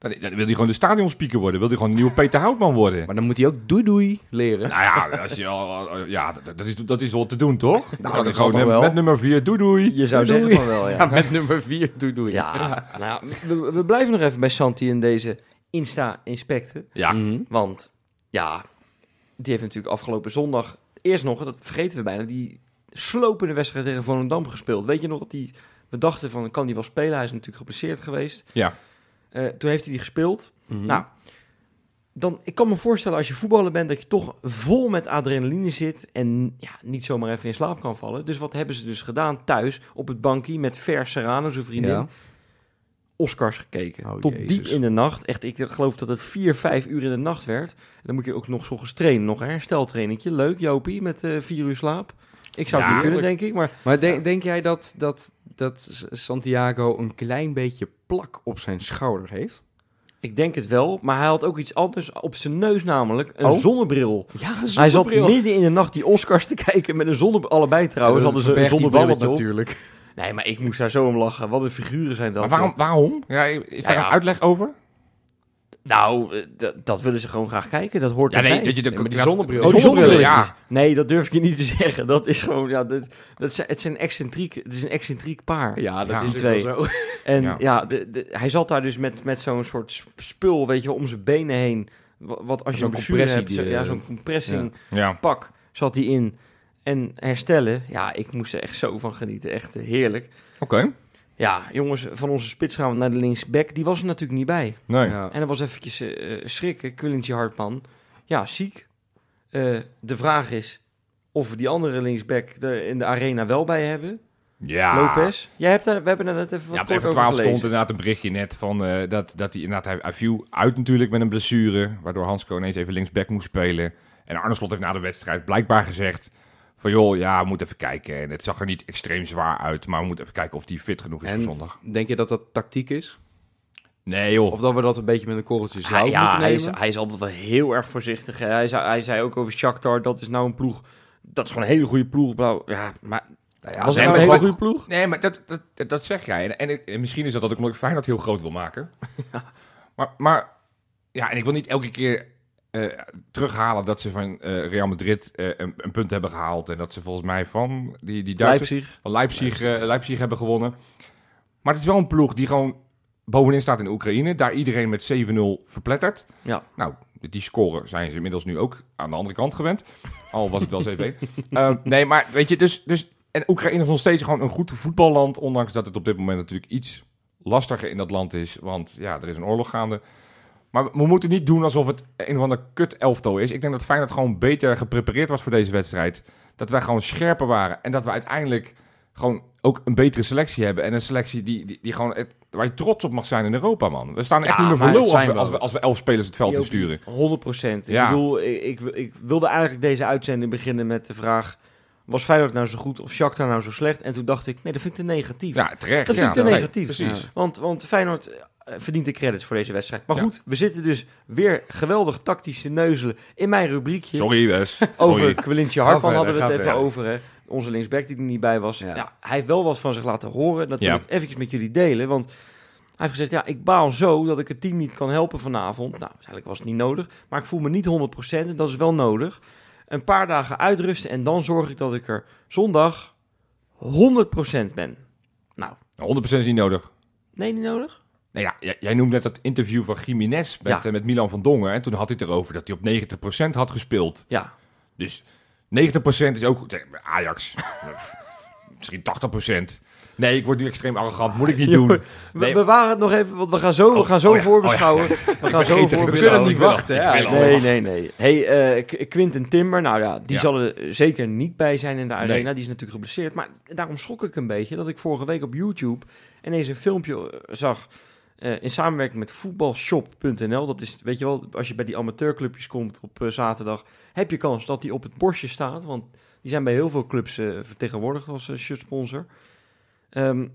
Dan, dan wil hij gewoon de stadionspeaker worden. Wil hij gewoon een nieuwe Peter Houtman worden. Maar dan moet hij ook doei doei leren. Nou ja, als je ja dat, is, dat is wel te doen, toch? Dan kan dat gewoon met, wel. met nummer 4, doei doei. Je zou Doei, zeggen van wel, ja. Ja, met nummer 4 doei doei. Ja, nou we, we blijven nog even bij Santi in deze Insta-inspecten. Ja, Mhm. Want ja, die heeft natuurlijk afgelopen zondag... Eerst nog, dat vergeten we bijna, die slopende wedstrijd tegen Volendam gespeeld. Weet je nog dat die... We dachten van, kan die wel spelen? Hij is natuurlijk geblesseerd geweest. ja. Eh, toen heeft hij die gespeeld. Mhm. Nou, dan, ik kan me voorstellen als je voetballer bent... dat je toch vol met adrenaline zit... en ja, niet zomaar even in slaap kan vallen. Dus wat hebben ze dus gedaan thuis op het bankje... met Ver Serrano, zijn vriendin... Ja. Oscars gekeken. Oh, Tot Jezus. diep in de nacht. Echt, ik geloof dat het 4, 5 uur in de nacht werd. Dan moet je ook nog zo trainen. Nog een hersteltrainingje. Leuk, Jopie, met eh 4 uur slaap. Ik zou het niet kunnen, denk ik. Maar Maar denk, denk jij dat, dat, dat Santiago een klein beetje plak op zijn schouder heeft? Ik denk het wel, maar hij had ook iets anders op zijn neus namelijk. Een Oh? zonnebril. Ja, Hij zat midden in de nacht die Oscars te kijken met een zonnebril. Allebei trouwens hadden ze een zonnebril op. natuurlijk. Nee, maar ik moest daar zo om lachen. Wat een figuren zijn dat. Maar waarom? waarom? Ja, is daar Ja, ja. een uitleg over? Nou, eh, dat willen ze gewoon graag kijken. Dat hoort Ja, nee, erbij. dat je de, Nee, maar die ja, zonnebril. Oh, die zonnebril, ja. Nee, dat durf ik je niet te zeggen. Dat is gewoon, ja, dat, dat zijn, het, zijn excentriek, het is een excentriek paar. Ja, dat Ja. is Die twee. wel zo. En Ja. ja, de, de- hij zat daar dus met, met zo'n soort sp- spul, weet je om zijn benen heen. Wa- Wat als je Zo'n een compressie hebt, zo- die, ja, eh, zo'n compressing Ja. pak zat hij in. En herstellen, ja, ik moest er echt zo van genieten. Echt heerlijk. Oké. Ja, jongens, van onze spits gaan we naar de linksback. Die was er natuurlijk niet bij. Nee. Ja. En dat was eventjes eh, eh, schrikken. Quillintje Hartman, ja, ziek. Eh, de vraag is of we die andere linksback er in de arena wel bij hebben. Ja. Lopez. Jij hebt daar, we hebben er net even wat Ja, op even over 12 gelezen. stond inderdaad een berichtje net van eh, dat, dat hij inderdaad, hij, hij viel uit natuurlijk met een blessure, waardoor Hansko ineens even linksback moest spelen. En Arne Slot heeft na de wedstrijd blijkbaar gezegd van joh, ja, we moeten even kijken. En het zag er niet extreem zwaar uit, maar we moeten even kijken of hij fit genoeg is En- voor zondag. Denk je dat dat tactiek is? Nee joh. Of dat we dat een beetje met een korreltje Ah, zout ja, moeten hij nemen? is, hij is altijd wel heel erg voorzichtig. hè. Hij zei, hij zei ook over Shakhtar, dat is nou een ploeg... Dat is gewoon een hele goede ploeg. Blauw. Ja, maar Nou ja, was nee, het maar een hele goede ploeg? Nee, maar dat, dat, dat, dat zeg jij. En, en, ik- en misschien is dat dat ik ik Feyenoord heel groot wil maken. Maar, maar ja, en ik wil niet elke keer eh, terughalen dat ze van eh, Real Madrid eh, een, een punt hebben gehaald. En dat ze volgens mij van die, die Duitsers... Leipzig. van Leipzig, Leipzig hebben gewonnen. Maar het is wel een ploeg die gewoon bovenin staat in Oekraïne. Daar iedereen met 7-0 verplettert. Ja. Nou, die scoren zijn ze inmiddels nu ook aan de andere kant gewend. Al was het wel 7 Eh, nee, maar weet je, dus, dus... En Oekraïne is nog steeds gewoon een goed voetballand. Ondanks dat het op dit moment natuurlijk iets lastiger in dat land is. Want ja, er is een oorlog gaande. Maar we moeten niet doen alsof het een of ander kut elftal is. Ik denk dat Feyenoord gewoon beter geprepareerd was voor deze wedstrijd. Dat wij gewoon scherper waren. En dat we uiteindelijk gewoon ook een betere selectie hebben. En een selectie die, die, die gewoon het, waar je trots op mag zijn in Europa, man. We staan echt Ja, niet meer voor lul als we, als, we, als we elf spelers het veld te ook- sturen. 100 procent. Ik Ja. bedoel, ik, ik, ik wilde eigenlijk deze uitzending beginnen met de vraag... Was Feyenoord nou zo goed of Shakhtar nou zo slecht? En toen dacht ik, nee, dat vind ik te negatief. Ja, terecht. Dat ja, vind ik te nee, negatief. precies. Ja. Want, want Feyenoord verdient de credits voor deze wedstrijd. Maar Ja. goed, we zitten dus weer geweldig tactisch te neuzelen in mijn rubriekje. Sorry, Wes. Over Sorry. Quilintje Hartman hadden we het even verder. over. Hè. Onze linksback die er niet bij was. Ja. Ja. hij heeft wel wat van zich laten horen. Dat wil Ja. ik eventjes met jullie delen. Want hij heeft gezegd, ja, ik baal zo dat ik het team niet kan helpen vanavond. Nou, eigenlijk was het niet nodig. Maar ik voel me niet 100% en dat is wel nodig. Een paar dagen uitrusten en dan zorg ik dat ik er zondag 100% ben. Nou, 100% is niet nodig. nee, niet nodig? Nou ja, jij, noemde net dat interview van Jiménez met, Ja. eh, met Milan van Dongen. En toen had hij het erover dat hij op 90% had gespeeld. Ja, Dus 90% is ook goed. Eh, Ajax. Misschien 80%. Nee, ik word nu extreem arrogant. Moet ik niet doen. We, Nee. we waren het nog even, want we gaan zo, we Oh, gaan zo oh ja, voorbeschouwen. We gaan zo voorbeschouwen. wil het niet wachten, ja. Nee, nee, nee. Hey, eh, Qu- Quinten Timber, nou ja, die zal er zeker niet bij zijn in de arena. Nee. Die is natuurlijk geblesseerd. Maar daarom schrok ik een beetje dat ik vorige week op YouTube ineens een filmpje eh, zag eh, in samenwerking met voetbalshop.nl. Dat is, weet je wel, als je bij die amateurclubjes komt op eh, zaterdag, heb je kans dat die op het borstje staat. Want die zijn bij heel veel clubs eh, vertegenwoordigd als uh, shirtsponsor. Ehm,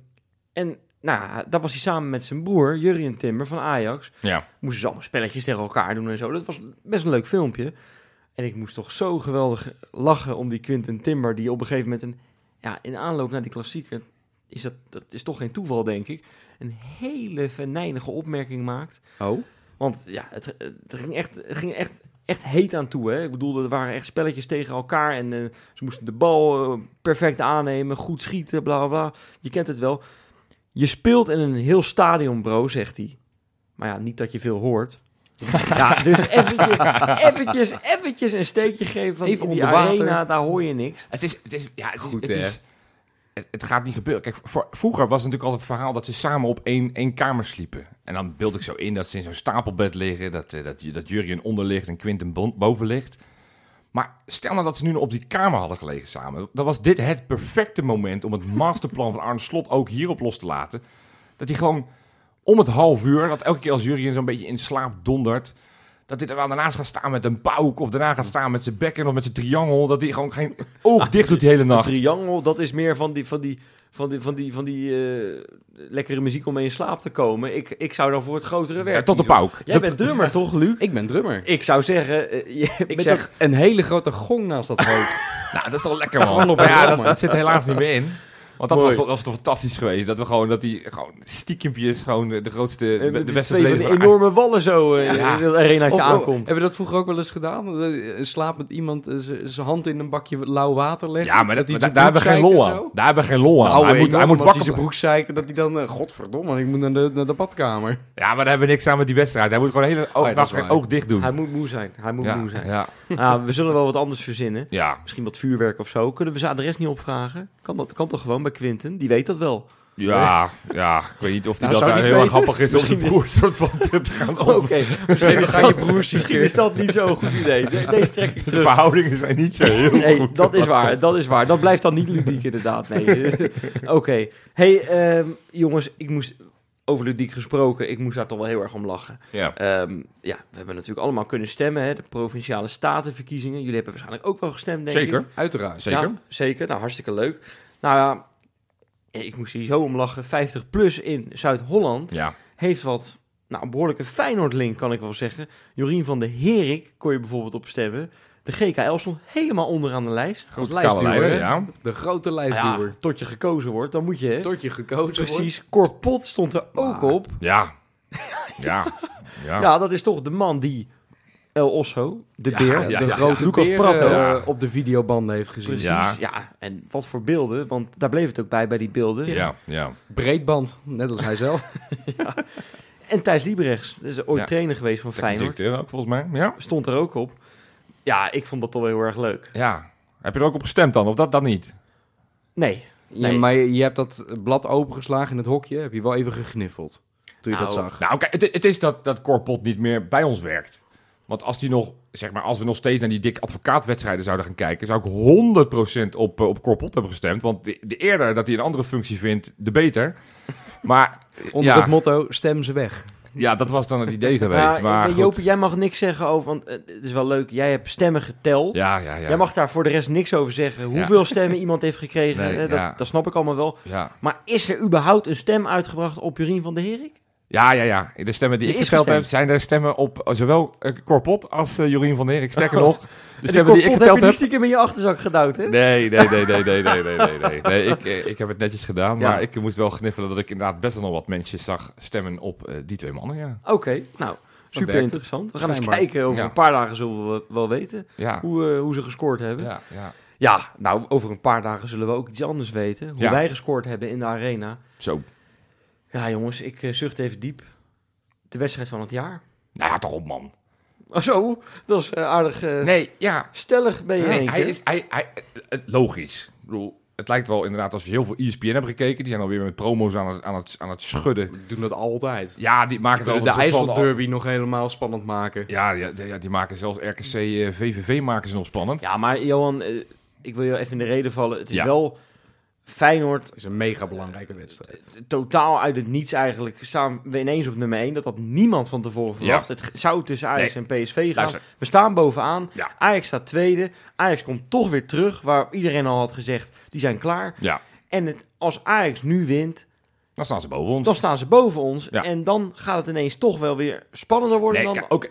en nou, daar was hij samen met zijn broer, Jurien Timber van Ajax Ja. moesten ze allemaal spelletjes tegen elkaar doen en zo. Dat was best een leuk filmpje. En ik moest toch zo geweldig lachen om die Quinten Timber, die op een gegeven moment een, ja, in aanloop naar die klassieker, is dat, dat is toch geen toeval, denk ik, een hele venijnige opmerking maakt. Oh? Want ja, het, het ging echt, het ging echt, echt heet aan toe. Hè? Ik bedoel, er waren echt spelletjes tegen elkaar en eh, ze moesten de bal eh, perfect aannemen, goed schieten, bla bla bla. Je kent het wel. Je speelt in een heel stadion, bro, zegt hij. Maar ja, niet dat je veel hoort. ja, dus eventjes, eventjes, eventjes een steekje geven van Even in die arena, daar hoor je niks. Het is, het is, ja, het is, Goed, het, hè? is het, gaat niet gebeuren. Kijk, vroeger was het natuurlijk altijd het verhaal dat ze samen op één, één kamer sliepen. En dan beeld ik zo in dat ze in zo'n stapelbed liggen, dat, eh, dat, dat Jurien onder ligt en Quinten boven ligt. Maar stel nou dat ze nu op die kamer hadden gelegen samen. Dan was dit het perfecte moment om het masterplan van Arne Slot ook hierop los te laten. Dat hij gewoon om het half uur, dat elke keer als Jurien zo'n beetje in slaap dondert... Dat hij er wel daarnaast gaat staan met een pauk of daarna gaat staan met zijn bekken of met zijn triangel. Dat hij gewoon geen oog dicht doet die hele Een nacht. triangel, dat is meer van die, van die, van die, van die, van die eh, lekkere muziek om mee in slaap te komen. Ik, ik zou dan voor het grotere werk Ja, tot de pauk. Jij bent drummer, toch, Luc? Ik ben drummer. Ik zou zeggen... eh, je, Ik met zeg een hele grote gong naast dat hoofd. Nou, dat is toch lekker, man. op Maar ja, een dat, man. dat zit er helaas niet meer in. Want dat was, toch- dat was toch fantastisch geweest. Dat we gewoon, dat die gewoon stiekempjes gewoon de grootste, dat, de, beste twee van enorme wallen zo eh, Ja. in het arenaatje Of- oh, aankomt. Hebben we dat vroeger ook wel eens gedaan? Eh, Slaap met iemand eh, zijn hand in een bakje lauw water leggen? Ja, maar dat, daar, hebben we geen lol aan. Daar hebben we geen lol aan. Nou, hij moet, hij moet als hij wakker zijn broek zeikt en dat hij dan... eh, godverdomme, ik moet naar de, naar de badkamer. Ja, maar daar hebben we niks aan met die wedstrijd. Hij moet gewoon hele oog, Oh ja, dat oog dicht doen. Hij moet moe zijn. Hij moet ja, moe zijn. ja, Nou, we zullen wel wat anders verzinnen. ja, Misschien wat vuurwerk of zo. Kunnen we zijn adres niet opvragen? Kan dat kan toch gewoon bij Quinten? Die weet dat wel. ja, ja. Ik weet niet of hij Nou, dat die heel erg grappig is om zijn broer soort van te gaan. Oké, misschien, is gaan dat- je broers misschien is dat niet zo'n goed idee. De- deze trek ik De terug. verhoudingen zijn niet zo heel Nee, goed. dat is waar. Dat is waar. Dat blijft dan niet ludiek inderdaad. Nee. Oké. Hey, ehm, jongens, ik moest over ludiek gesproken. Ik moest daar toch wel heel erg om lachen. Ja, Ehm, ja, we hebben natuurlijk allemaal kunnen stemmen. Hè? De provinciale statenverkiezingen. Jullie hebben waarschijnlijk ook wel gestemd, denk ik. zeker. Uiteraard. Zeker. Ja, zeker. Nou, hartstikke leuk. Nou ja, ik moest hier zo om lachen. 50 plus in Zuid-Holland Ja, heeft wat, nou, een behoorlijke Feyenoord-link, kan ik wel zeggen. Jorien van de Herik kon je bijvoorbeeld op stemmen. De GKL stond helemaal onderaan de lijst. Grote lijstduwer, ja. De grote Nou lijstduwer. ja, tot je gekozen wordt, dan moet je, hè? Tot je gekozen wordt. Precies. Corpot stond er ook Maar- op. Ja. Ja. Ja. Ja. dat is toch de man die El Osso, de Ja, beer, ja, de ja, grote Lucas beer, Prato. eh, Ja. op de videobanden heeft gezien. Precies. Ja. Ja. en wat voor beelden, want daar bleef het ook bij, bij die beelden. Ja, ja. Breedband, net als hij zelf. En Thijs Liebrechts, dat is ooit Ja. trainer geweest van Feyenoord, ook, volgens mij. Ja. stond er ook op. Ja, ik vond dat toch wel heel erg leuk. ja. Heb je er ook op gestemd dan? Of dat dan niet? Nee, Ja, Nee. maar je, je hebt dat blad opengeslagen in het hokje. Heb je wel even gegniffeld toen je dat Nou, zag. Nou, kijk, het, het is dat, dat Corpot niet meer bij ons werkt. Want als, die nog, zeg maar, als we nog steeds naar die dik advocaatwedstrijden zouden gaan kijken, zou ik 100% op, eh, op Corpot hebben gestemd. Want de, de eerder dat hij een andere functie vindt, de beter. Maar Onder ja, het motto, stem ze weg. ja, dat was dan het idee geweest. Ja, maar eh, jij mag niks zeggen over, want eh, het is wel leuk. Jij hebt stemmen geteld. Ja, ja, ja. Jij mag daar voor de rest niks over zeggen. Hoeveel stemmen iemand heeft gekregen, Nee, hè, dat, ja. dat snap ik allemaal wel. Ja. Maar is er überhaupt een stem uitgebracht op Jurien van der Herik? Ja, ja, ja. De stemmen die ik geteld heb, zijn de stemmen op eh, zowel eh, Corpot als uh, Jorien van der Erik. Sterker nog, de stemmen die ik geteld heb... heb je stiekem in je achterzak gedouwd, hè? Nee, nee, nee, nee, nee, nee, nee, nee. nee. nee ik, ik heb het netjes gedaan, maar ik moest wel gniffelen dat ik inderdaad best wel nog wat mensen zag stemmen op die twee mannen, ja. Oké, nou, super interessant. We gaan eens kijken, over een paar dagen zullen we wel weten hoe, hoe ze gescoord hebben. Ja, ja. ja, nou, over een paar dagen zullen we ook iets anders weten. Hoe wij gescoord hebben in de arena. Zo. Ja, jongens, ik eh, zucht even diep. De wedstrijd van het jaar. Nou ja, toch op, man. Oh, zo, dat is eh, aardig eh, Nee, ja. stellig ben je Nee, één hij keer. is, hij, hij, het, logisch. Ik bedoel, het lijkt wel inderdaad als je heel veel ESPN hebt gekeken. Die zijn alweer met promo's aan het, aan het, aan het schudden. Die doen dat altijd. Ja, die maken De, wel de nog helemaal spannend maken. Ja, ja, die- ja, die maken zelfs RKC, VVV maken ze nog spannend. Ja, maar Johan, ik wil je even in de reden vallen. Het is Ja. wel Feyenoord is een mega belangrijke wedstrijd. totaal uit het niets eigenlijk staan we ineens op nummer 1. Dat had niemand van tevoren verwacht. Het zou tussen Ajax Nee. en PSV gaan. Luister. We staan bovenaan. Ja. Ajax staat tweede. Ajax komt toch weer terug, waar iedereen al had gezegd, die zijn klaar. Ja, En het, als Ajax nu wint, dan staan ze boven ons. dan staan ze boven ons. Ja. En dan gaat het ineens toch wel weer spannender worden Nee, dan... oké.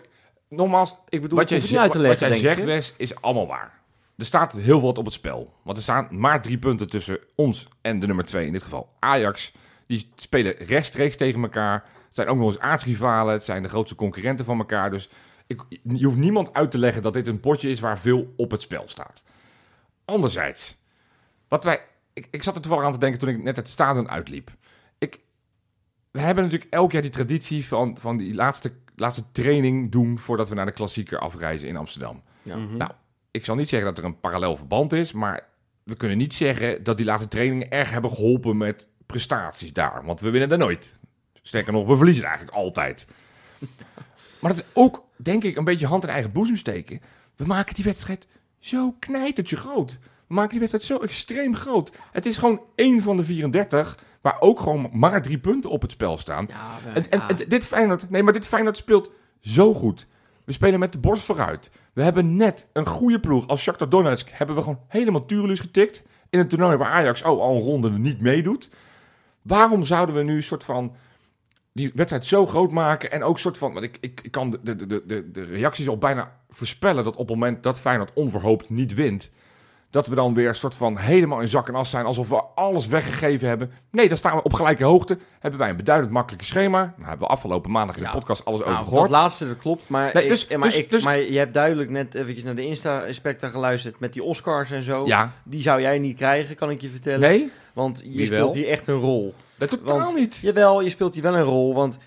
Nogmaals, ik bedoel, wat niet uit te leggen, wat jij zegt. Wes, is allemaal waar. Er staat heel wat op het spel. Want er staan maar drie punten tussen ons en de nummer twee, in dit geval Ajax. Die spelen rechtstreeks tegen elkaar. Het zijn ook nog eens aardsrivalen. Het zijn de grootste concurrenten van elkaar. Dus ik, je hoeft niemand uit te leggen dat dit een potje is waar veel op het spel staat. Anderzijds, wat wij, ik, ik zat er toevallig aan te denken toen ik net het stadion uitliep. Ik, we hebben natuurlijk elk jaar die traditie van, van die laatste, laatste training doen voordat we naar de klassieker afreizen in Amsterdam. Ja. Mhm. Nou, ik zal niet zeggen dat er een parallel verband is, maar we kunnen niet zeggen dat die laatste trainingen erg hebben geholpen met prestaties daar. Want we winnen daar nooit. Sterker nog, we verliezen eigenlijk altijd. Maar dat is ook, denk ik, een beetje hand in eigen boezem steken. We maken die wedstrijd zo knijtertje groot. We maken die wedstrijd zo extreem groot. Het is gewoon één van de 34, waar ook gewoon maar drie punten op het spel staan. Ja, En, en, ja. en dit Feyenoord, nee, maar dit Feyenoord speelt zo goed. We spelen met de borst vooruit. We hebben net een goede ploeg als Shakhtar Donetsk hebben we gewoon helemaal Turelus getikt. in een toernooi waar Ajax oh, al een ronde niet meedoet. Waarom zouden we nu een soort van die wedstrijd zo groot maken en ook soort van, want ik, ik, ik kan de, de, de, de, de reacties al bijna voorspellen dat op het moment dat Feyenoord onverhoopt niet wint, dat we dan weer een soort van helemaal in zak en as zijn, alsof we alles weggegeven hebben. Nee, dan staan we op gelijke hoogte. Hebben wij een beduidend makkelijker schema. Nou, hebben we afgelopen maandag in de Ja. podcast alles Nou, over dat gehoord. laatste, dat klopt. Maar, Nee, ik- dus- maar, dus- ik, dus- maar je hebt duidelijk net eventjes naar de Insta-inspector geluisterd met die Oscars en zo. Ja, Die zou jij niet krijgen, kan ik je vertellen. nee, Want je Wie speelt wel? hier echt een rol. dat totaal Want- niet. Jawel, je speelt hier wel een rol, want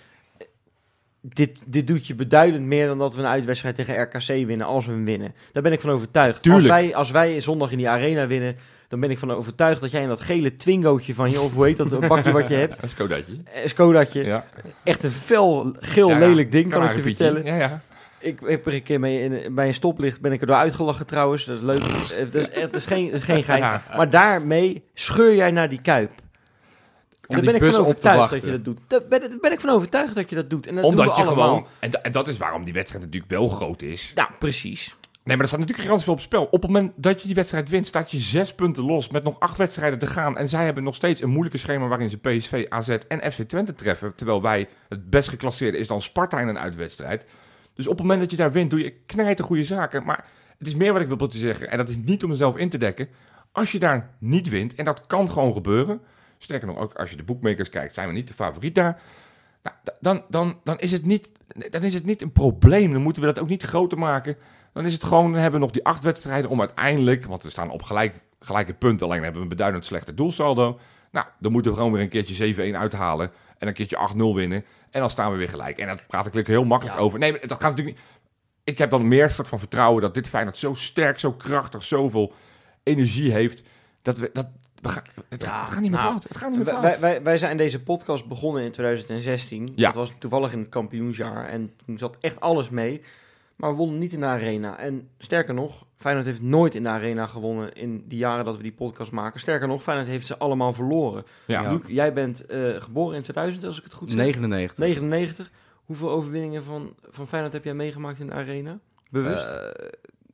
dit, dit doet je beduidend meer dan dat we een uitwedstrijd tegen RKC winnen als we hem winnen. Daar ben ik van overtuigd. Tuurlijk. Als wij, als wij zondag in die arena winnen, dan ben ik van overtuigd dat jij in dat gele Twingootje van je, of hoe heet dat bakje wat je hebt, Dat is Kodatje. eh, Skodatje, Ja. echt een fel, geel, Ja, ja. lelijk ding, kan ik je vertellen. Ja, ja. Ik heb er een keer mee in, bij een stoplicht ben ik erdoor uitgelachen trouwens. Dat is leuk. Eh, Dat is, echt, dat is geen, dat is geen gein. Maar daarmee scheur jij naar die kuip. Daar ben ik van overtuigd dat je dat doet. Daar ben, daar ben ik van overtuigd dat je dat doet. En dat Omdat doen we je allemaal. gewoon, en, da- en dat is waarom die wedstrijd natuurlijk wel groot is. Ja, precies. Nee, maar er staat natuurlijk gigantisch veel op spel. Op het moment dat je die wedstrijd wint, staat je zes punten los met nog acht wedstrijden te gaan. En zij hebben nog steeds een moeilijke schema waarin ze PSV, AZ en FC Twente treffen. Terwijl wij het best geclasseerde is dan Sparta in een uitwedstrijd. Dus op het moment dat je daar wint, doe je knijten goede zaken. Maar het is meer wat ik wil te zeggen. En dat is niet om mezelf in te dekken. Als je daar niet wint, en dat kan gewoon gebeuren. Sterker nog, ook als je de boekmakers kijkt, zijn we niet de favoriet daar. Nou, dan, dan, dan, is het niet, dan is het niet een probleem. Dan moeten we dat ook niet groter maken. Dan is het gewoon, dan hebben we nog die acht wedstrijden om uiteindelijk, want we staan op gelijk, gelijke punten, alleen hebben we een beduidend slechte doelsaldo. Nou, dan moeten we gewoon weer een keertje 7-1 uithalen en een keertje 8-0 winnen. En dan staan we weer gelijk. En dat praat ik heel makkelijk Ja. over. Nee, dat gaat natuurlijk niet. Ik heb dan meer soort van vertrouwen dat dit Feyenoord zo sterk, zo krachtig, zoveel energie heeft. Dat we, dat, we gaan, het, Ja, het gaat niet meer nou, fout. Het gaat niet meer Wij, fout. wij, wij, wij zijn deze podcast begonnen in 2016. Ja. Dat was toevallig in het kampioensjaar. En toen zat echt alles mee. Maar we wonnen niet in de arena. En sterker nog, Feyenoord heeft nooit in de arena gewonnen in die jaren dat we die podcast maken. Sterker nog, Feyenoord heeft ze allemaal verloren. ja. Ja. Luc, jij bent eh, geboren in 2000, als ik het goed zeg. 99. 99. Hoeveel overwinningen van, van Feyenoord heb jij meegemaakt in de arena? Bewust? Eh,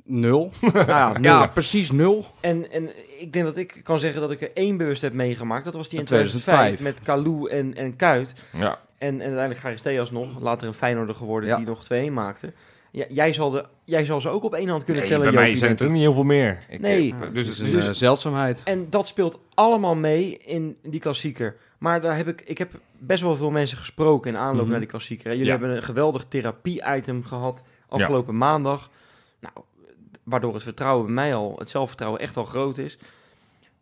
nul. Nou ja, nul. Ja, precies nul. En, en ik denk dat ik kan zeggen dat ik er één bewust heb meegemaakt. Dat was die in 2005. 2005 met Kalou en, en Kuit. ja. En, en uiteindelijk Garisteas nog. Later een Feyenoorder geworden Ja. die nog twee maakte. Ja, jij, zal de, jij zal ze ook op één hand kunnen Nee, tellen, bij mij Jopie, zijn er niet heel veel meer. Ik, Nee. eh, Dus het is een dus, eh, zeldzaamheid. En dat speelt allemaal mee in die klassieker. Maar daar heb ik, ik heb best wel veel mensen gesproken in aanloop Mhm. naar die klassieker. Jullie Ja. hebben een geweldig therapie-item gehad afgelopen maandag. Nou, waardoor het vertrouwen bij mij al, het zelfvertrouwen echt al groot is.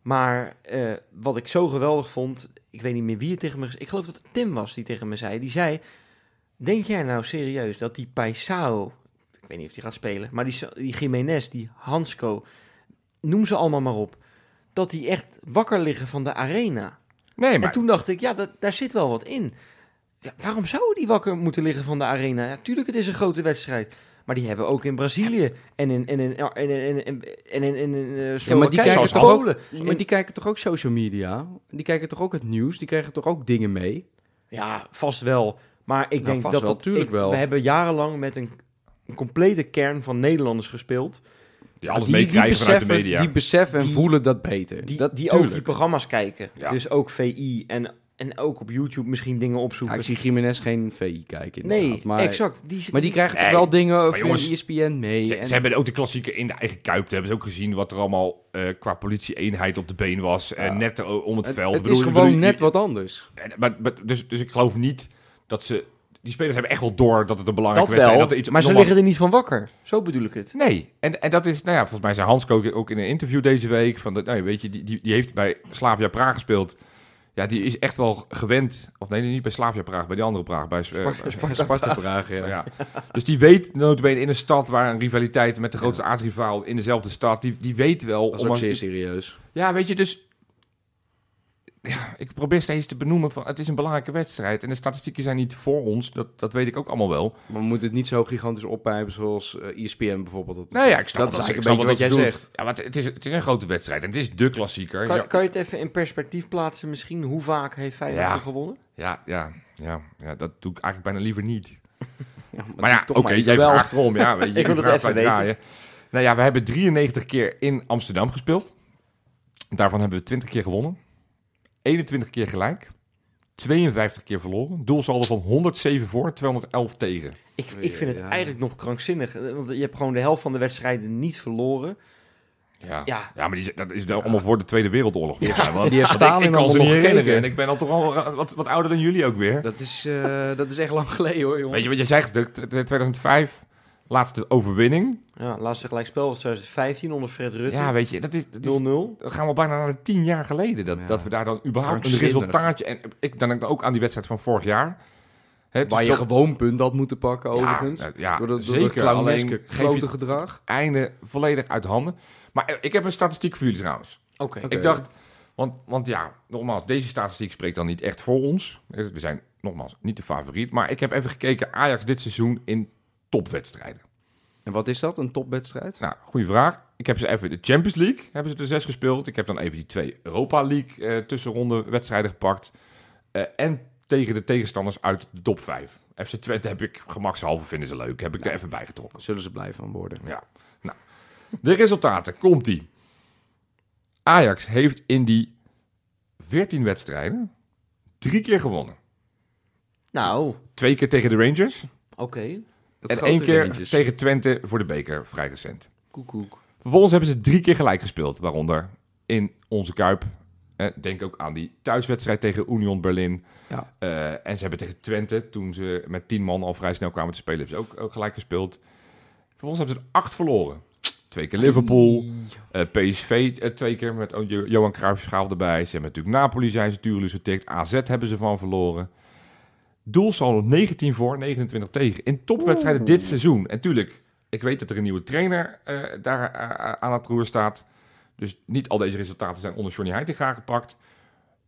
Maar eh, wat ik zo geweldig vond, ik weet niet meer wie het tegen me... Ik geloof dat het Tim was die tegen me zei. Die zei, denk jij nou serieus dat die Paisao... Ik weet niet of die gaat spelen, maar die, die Jiménez, die Hansco... Noem ze allemaal maar op. Dat die echt wakker liggen van de arena. nee, maar En toen dacht ik, ja, dat, daar zit wel wat in. Ja, waarom zouden die wakker moeten liggen van de arena? Ja, tuurlijk, het is een grote wedstrijd. Maar die hebben ook in Brazilië en in, en in, en in, en in, en in, in, in, eh, Ja, maar die kijken en toch ook- Polen. Maar die kijken toch ook social media? Die kijken toch ook het nieuws? Die krijgen toch ook dingen mee? Ja, vast wel. Maar ik Nou, denk vast dat wel, dat... tuurlijk ik- wel. We hebben jarenlang met een, een complete kern van Nederlanders gespeeld. die alles die, meekrijgen die vanuit de media. Die beseffen en Die- voelen dat beter. Die, dat, die ook die programma's kijken. Ja. Dus ook VI en, en ook op YouTube misschien dingen Ja, opzoeken. ik zie Jiménez geen VI kijken. nee, inderdaad, maar, exact. Die, Maar die krijgen Nee, toch wel dingen via jongens, ESPN mee. Ze, en- ze hebben ook de klassieker in de eigen kuip. Hebben ze ook gezien wat er allemaal eh, qua politie-eenheid op de been was. eh, Ja. net o- om het, het veld. het bedoel, is gewoon bedoel, net wat anders. en- maar, maar- dus, dus ik geloof niet dat ze... Die spelers hebben echt wel door dat het een belangrijke dat wedstrijd wel, is. Dat er iets maar ze liggen er niet van wakker. Zo bedoel ik het. Nee, en, en dat is, nou ja, volgens mij zei Hans ook, ook in een interview deze week, van dat, nou, weet je, die, die, die heeft bij Slavia Praag gespeeld. Ja, die is echt wel gewend, of nee, niet bij Slavia Praag, bij die andere Praag, bij, eh, Sparta- bij- Sparta- Sparta Praag, ja. ja. Dus die weet notabene in een stad waar een rivaliteit met de grootste aardrivaal in dezelfde stad, die, die weet wel... Dat is om ook zeer serieus. Ja, weet je, dus... Ja, ik probeer steeds te benoemen van, het is een belangrijke wedstrijd. En de statistieken zijn niet voor ons, dat, dat weet ik ook allemaal wel. Maar we moeten het niet zo gigantisch oppijpen zoals eh ESPN bijvoorbeeld. Dat, Nou ja, ik snap dat is ik eigenlijk snap een beetje wat jij zegt. Ja, maar het, het is, het is een grote wedstrijd en het is de klassieker. Kan, Ja, kan je het even in perspectief plaatsen misschien? Hoe vaak heeft Feyenoord Ja. gewonnen? Ja, ja, ja, ja, dat doe ik eigenlijk bijna liever niet. Ja, Maar ja, oké, jij wel. vraagt erom. Ja, weet je, Ik wil je het even weten. draaien. Nou ja, we hebben 93 keer in Amsterdam gespeeld. Daarvan hebben we 20 keer gewonnen. 21 keer gelijk. 52 keer verloren. Doelsaldo van 107 voor, 211 tegen. Ik, ik vind het Ja. eigenlijk nog krankzinnig. eh, Want je hebt gewoon de helft van de wedstrijden niet verloren. Ja, Ja. ja maar die, dat is wel allemaal voor de Tweede Wereldoorlog. Ja, want- die heeft ik- Stalin ik, kan ze niet herinneren. En ik ben al toch al wat, wat ouder dan jullie ook weer. Dat is, eh, dat is echt lang geleden hoor, jongen. Weet je wat je zegt? De, de- 2005, laatste overwinning. Ja, laatste gelijkspel was 2015 onder Fred Rutte. Ja, weet je, dat is, dat is 0-0. dat gaan we bijna naar de tien jaar geleden. Dat, Ja. dat we daar dan überhaupt een resultaatje... En ik dan denk ik ook aan die wedstrijd van vorig jaar. Hè, Waar je gewoon punt had moeten pakken, Ja, overigens. eh, ja, door dat, door zeker. clowneske Alleen grote gedrag. einde volledig uit handen. Maar ik heb een statistiek voor jullie trouwens. Oké. Oké. Ik dacht, want, want ja, nogmaals, deze statistiek spreekt dan niet echt voor ons. We zijn nogmaals niet de favoriet. Maar ik heb even gekeken Ajax dit seizoen in topwedstrijden. En wat is dat, een topwedstrijd? Nou, goede vraag. Ik heb ze even de Champions League, hebben ze er zes gespeeld. Ik heb dan even die twee Europa League eh, tussenronde wedstrijden gepakt. Eh, en tegen de tegenstanders uit de top 5. FC Twente heb ik gemakshalve, vinden ze leuk. Heb ik er even bij getrokken. Zullen ze blij van worden. Ja. Nou, de resultaten. Komt die. Ajax heeft in die 14 wedstrijden drie keer gewonnen. Nou, Twee keer tegen de Rangers. oké. En één keer tegen Twente voor de beker, vrij recent. Koekoek. Vervolgens hebben ze drie keer gelijk gespeeld. Waaronder in onze Kuip. Eh, denk ook aan die thuiswedstrijd tegen Union Berlin. Ja. Eh, en ze hebben tegen Twente, toen ze met tien man al vrij snel kwamen te spelen, hebben ze ook, ook gelijk gespeeld. Vervolgens hebben ze er acht verloren. Twee keer Liverpool, eh, PSV twee keer met oh, Jo- Johan Cruijff schaal erbij. Ze hebben natuurlijk Napoli zijn ze tuurlijk getikt. AZ hebben ze van verloren. Doelsaldo 19 voor, 29 tegen. In topwedstrijden dit seizoen. En tuurlijk, ik weet dat er een nieuwe trainer eh, daar eh, aan het roer staat. Dus niet al deze resultaten zijn onder Johnny Heitinga gepakt.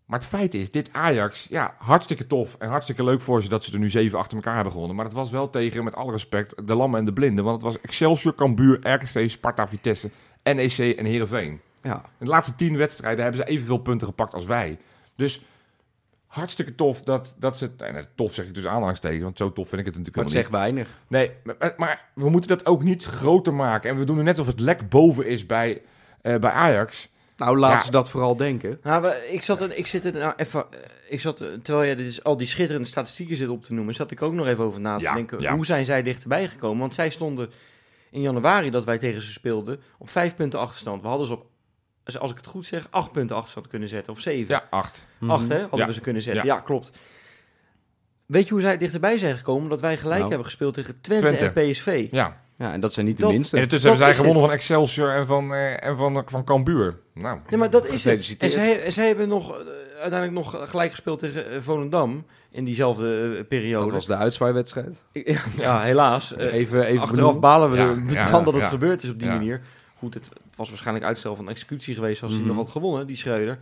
Maar het feit is, dit Ajax, ja, hartstikke tof en hartstikke leuk voor ze dat ze er nu zeven achter elkaar hebben gewonnen. Maar het was wel tegen, met alle respect, de lammen en de blinden. Want het was Excelsior, Cambuur, RKC, Sparta, Vitesse, NEC en Heerenveen. Ja. In de laatste tien wedstrijden hebben ze evenveel punten gepakt als wij. Dus hartstikke tof dat, dat ze... Nee, tof zeg ik dus aanhalingstekens, want zo tof vind ik het Maar natuurlijk het helemaal zegt weinig. Nee, maar, maar we moeten dat ook niet groter maken. En we doen er net alsof het lek boven is bij, eh, bij Ajax. Nou, laten Ja. ze dat vooral denken. Nou, ik zat, ik zit er nou even, eh, ik zat, er- terwijl je dus al die schitterende statistieken zit op te noemen, zat ik ook nog even over na te Ja, denken. ja. Hoe zijn zij dichterbij gekomen? Want zij stonden in januari dat wij tegen ze speelden op vijf punten achterstand. We hadden ze op, als ik het goed zeg, acht punten achterstand kunnen zetten. Of zeven. Ja, acht. Acht, hè? Hadden Ja. we ze kunnen zetten. Ja. Ja. klopt. Weet je hoe zij dichterbij zijn gekomen? Omdat wij gelijk Nou. hebben gespeeld tegen Twente, Twente. en PSV. Ja. Ja, en dat zijn niet de Dat- minste. En intussen Dat hebben zij gewonnen het. van Excelsior en van, eh, en van, van Cambuur. Nou, Ja, maar dat is het. En zij, zij hebben nog, eh, uiteindelijk nog gelijk gespeeld tegen eh, Volendam in diezelfde eh, periode. dat was de uitzwaaiwedstrijd. Ik- ja, ja, helaas. Even, even Achteraf benoemen. balen we Ja, er- ja, van dat het ja. gebeurd is op die Ja. manier. Goed, het, het was waarschijnlijk uitstel van executie geweest als hij Mhm. nog had gewonnen, die Schreuder.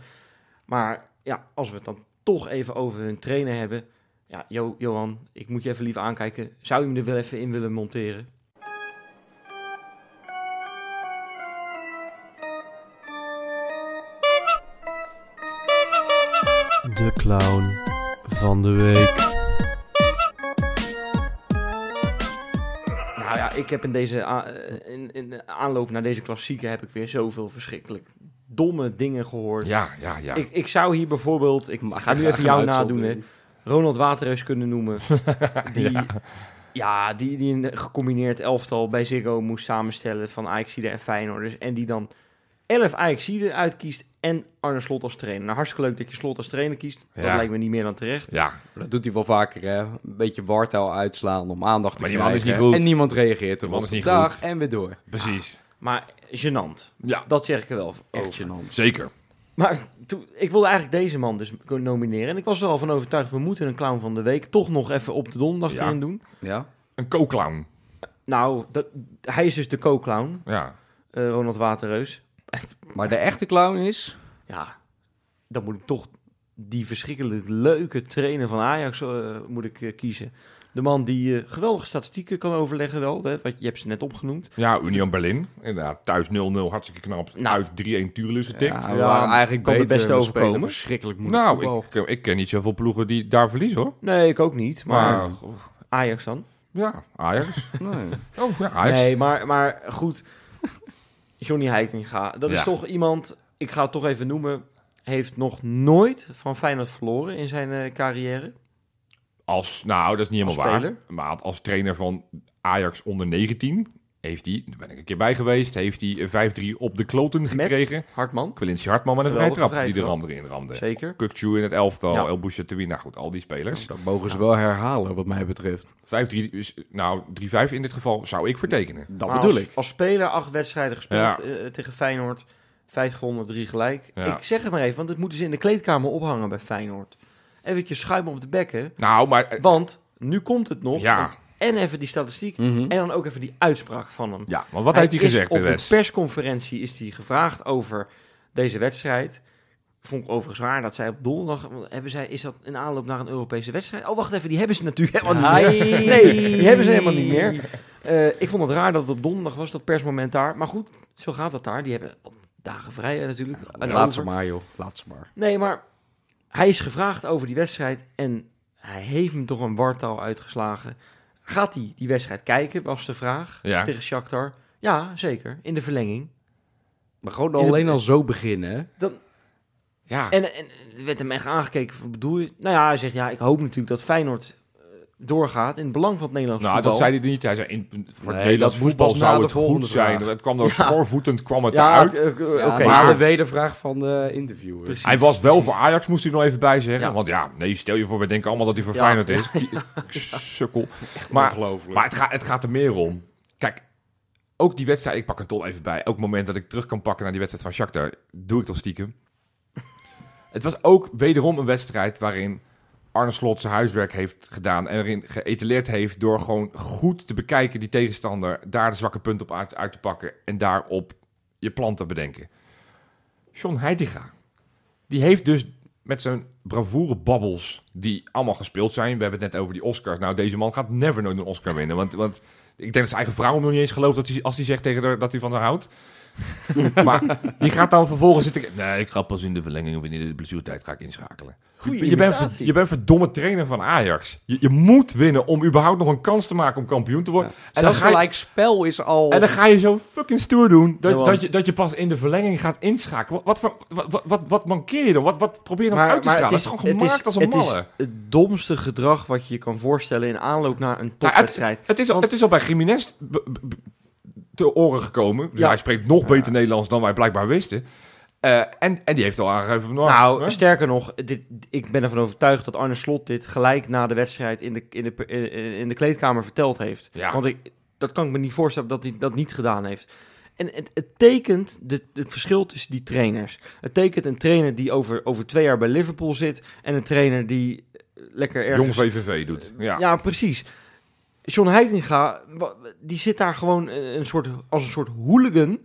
Maar ja, als we het dan toch even over hun trainer hebben. Ja, Jo- Johan, ik moet je even lief aankijken. Zou je hem er wel even in willen monteren? De clown van de week. Ik heb in deze eh, in, in de aanloop naar deze klassieke heb ik weer zoveel verschrikkelijk domme dingen gehoord. ja, ja, ja. Ik, ik zou hier bijvoorbeeld, ik ga nu even jou nadoen, hè. Ronald Waterreus kunnen noemen. Die, ja. die, die een gecombineerd elftal bij Ziggo moest samenstellen van Ajaxide en Feyenoorders. En die dan 11 Ajaxide uitkiest en Arne Slot als trainer. Nou, hartstikke leuk dat je Slot als trainer kiest. Dat lijkt me niet meer dan terecht. ja, Dat doet hij wel vaker, hè. Een beetje wartaal uitslaan om aandacht te Maar die man is krijgen. niet goed. En niemand reageert erop. man is niet Dag, goed. en weer door. precies. Maar gênant. Ja, Dat zeg ik er wel Echt over. gênant. zeker. Maar toen, ik wilde eigenlijk deze man dus nomineren. En ik was er al van overtuigd, we moeten een clown van de week toch nog even op de donderdag Ja. erin doen. Ja? Een co-clown. Nou, dat, hij is dus de co-clown, Ja. eh, Ronald Waterreus. Maar de echte clown is... Ja, dan moet ik toch die verschrikkelijk leuke trainer van Ajax eh, moet ik, eh, kiezen. De man die eh, geweldige statistieken kan overleggen wel. Hè, wat, je hebt ze net opgenoemd. Ja, Union Berlin. Inderdaad, thuis 0-0, hartstikke knap. Nou. Uit 3-1 Tuurlus getikt. Ja, we Ja, waren eigenlijk kan het beter. beste overkomen. verschrikkelijk moeilijk nou, ik, ik ken niet zoveel ploegen die daar verliezen hoor. Nee, ik ook niet. Maar Maar, Ajax dan? ja, Ajax. Nee. Oh, ja, Ajax. Nee, maar, maar goed. Johnny Heitinga, dat is toch iemand... ik ga het toch even noemen, heeft nog nooit van Feyenoord verloren in zijn eh, carrière. Als, nou, dat is niet helemaal waar. Maar als trainer van Ajax onder 19 heeft hij, daar ben ik een keer bij geweest, heeft hij een 5-3 op de kloten gekregen. Hartman, Quincy Hartman met een vrije trap die de ram erin ramde. zeker. Kukcu in het elftal, Ja. El Bouchatoui, nou goed, al die spelers. Dat mogen ze wel herhalen, wat mij betreft. 5-3, is- nou 3-5 in dit geval zou ik vertekenen. Dat Maar bedoel als, ik. Als speler acht wedstrijden gespeeld Ja. eh, tegen Feyenoord. Vijf gewonnen, drie gelijk. Ja. Ik zeg het maar even, want het moeten ze in de kleedkamer ophangen bij Feyenoord. Eventjes schuimen op de bekken. Nou, maar eh, Want nu komt het nog. Ja. Want- en even die statistiek. Mhm. En dan ook even die uitspraak van hem. ja, maar wat heeft hij gezegd, de Op de West? persconferentie is hij gevraagd over deze wedstrijd. Vond ik overigens raar dat zij op donderdag... want Hebben zij, is dat een aanloop naar een Europese wedstrijd? Oh, wacht even, die hebben ze natuurlijk helemaal niet meer. Nee, die hebben ze helemaal niet meer. Eh, ik vond het raar dat het op donderdag was, dat persmoment daar. Maar goed, zo gaat dat daar. Die hebben dagen vrij natuurlijk. En Laat ze maar, joh. Laat ze maar. Nee, maar hij is gevraagd over die wedstrijd en hij heeft me toch een wartaal uitgeslagen. Gaat hij die wedstrijd kijken, was de vraag, Ja. tegen Shakhtar? Ja, zeker, in de verlenging. Maar gewoon alleen al zo beginnen, hè? Dan, Ja, en, en er werd hem echt aangekeken, wat bedoel je? Nou ja, hij zegt, ja, ik hoop natuurlijk dat Feyenoord doorgaat in het belang van het Nederlands nou, voetbal. dat zei hij niet. Hij zei, in, voor Nee, het Nederlands voetbal zou het goed zijn. vraag. Het kwam door Ja. schoorvoetend kwam het ja, eruit. eh, Ja, oké. maar maar- de wedervraag van de interviewer. Precies. Hij was wel precies. voor Ajax, moest hij nog even bij zeggen. Ja. Want ja, nee, stel je voor, we denken allemaal dat hij voor. Feyenoord is. Sukkel. Maar, het, gaat, het gaat er meer om. Kijk, ook die wedstrijd, ik pak het toch even bij. Ook het moment dat ik terug kan pakken naar die wedstrijd van Shakhtar, doe ik toch stiekem. Het was ook wederom een wedstrijd waarin Arne Slot zijn huiswerk heeft gedaan. En erin geëtaleerd heeft door gewoon goed te bekijken die tegenstander. Daar de zwakke punten op uit, uit te pakken. En daarop je plan te bedenken. John Heitinga. Die heeft dus met zijn bravoure babbels die allemaal gespeeld zijn. We hebben het net over die Oscars. Nou, deze man gaat never nooit een Oscar winnen. Want, want ik denk dat zijn eigen vrouw hem nog niet eens gelooft dat hij, als hij zegt tegen haar dat hij van haar houdt. maar die gaat dan vervolgens zitten... Nee, ik ga pas in de verlenging of in de blessuretijd ga ik inschakelen. Goeie je, bent, ver- je bent verdomme trainer van Ajax. Je, je moet winnen om überhaupt nog een kans te maken om kampioen te worden. en dat ga je, gelijk spel is al... en dan ga je zo fucking stoer doen dat, Ja, dat, je, dat je pas in de verlenging gaat inschakelen. Wat, wat, voor- wat, wat, wat, mankeer je dan? Wat, wat probeer je dan uit te stralen? Dat is gewoon gemaakt als een het is malle. het domste gedrag wat je je kan voorstellen in aanloop naar een Nou, topwedstrijd. Het is, al, Want- het is al bij Jiménez te oren gekomen. Dus Ja. hij spreekt nog beter Nederlands dan wij blijkbaar wisten. Eh, en, en die heeft al aangegeven... van, Nou, hè? sterker nog, dit, ik ben ervan overtuigd dat Arne Slot dit gelijk na de wedstrijd in de, in de, in- in de kleedkamer verteld heeft. Ja. Want ik, dat kan ik me niet voorstellen dat hij dat niet gedaan heeft. En het, het tekent de, het verschil tussen die trainers. Het tekent een trainer die over, over twee jaar bij Liverpool zit en een trainer die eh, lekker ergens... Jong VVV doet. Ja. Ja, precies. John Heitinga, die zit daar gewoon eh, een soort, als een soort hooligan.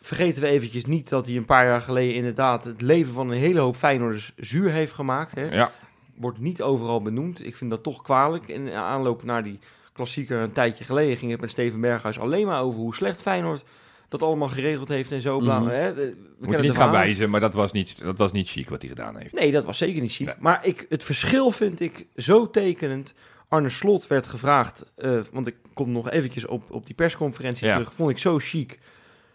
Vergeten we eventjes niet dat hij een paar jaar geleden inderdaad het leven van een hele hoop Feyenoorders zuur heeft gemaakt. Hè? ja. Wordt niet overal benoemd. Ik vind dat toch kwalijk. In aanloop naar die klassieker een tijdje geleden ging het met Steven Berghuis alleen maar over hoe slecht Feyenoord dat allemaal geregeld heeft en zo. bla, Mhm. hè? We Moet niet gaan wijzen, maar dat was niet, dat was niet chic wat hij gedaan heeft. Nee, dat was zeker niet chic. Nee. Maar ik, het verschil vind ik zo tekenend. Arne Slot werd gevraagd, eh, want ik kom nog eventjes op, op die persconferentie Ja. terug. Vond ik zo chic.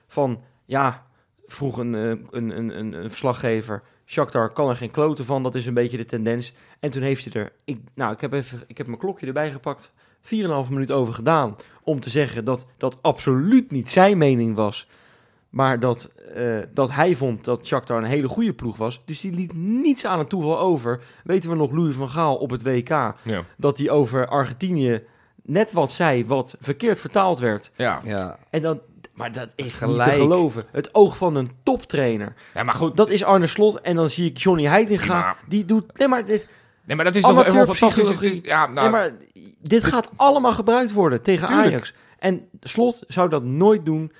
Van, ja, vroeg een, eh, een, een, een, een verslaggever. Shakhtar kan er geen kloten van, dat is een beetje de tendens. En toen heeft hij er, ik, nou, ik heb, even, ik heb mijn klokje erbij gepakt. 4,5 minuut over gedaan. Om te zeggen dat dat absoluut niet zijn mening was. Maar dat, eh, dat hij vond dat Shakhtar een hele goede ploeg was. Dus die liet niets aan het toeval over. Weten we nog Louis van Gaal op het WK. Ja. Dat hij over Argentinië net wat zei wat verkeerd vertaald werd. Ja. Ja. En dan, maar dat is niet Gelijk. te geloven. Het oog van een toptrainer. ja, maar goed. Dat is Arne Slot. En dan zie ik Johnny Heitinga. Ja. Die doet... Nee, maar dit, Nee, maar dat is toch helemaal fantastisch. Is- Ja, nou, nee, maar dit gaat allemaal gebruikt worden tegen Tuurlijk. Ajax. En Slot zou dat nooit doen.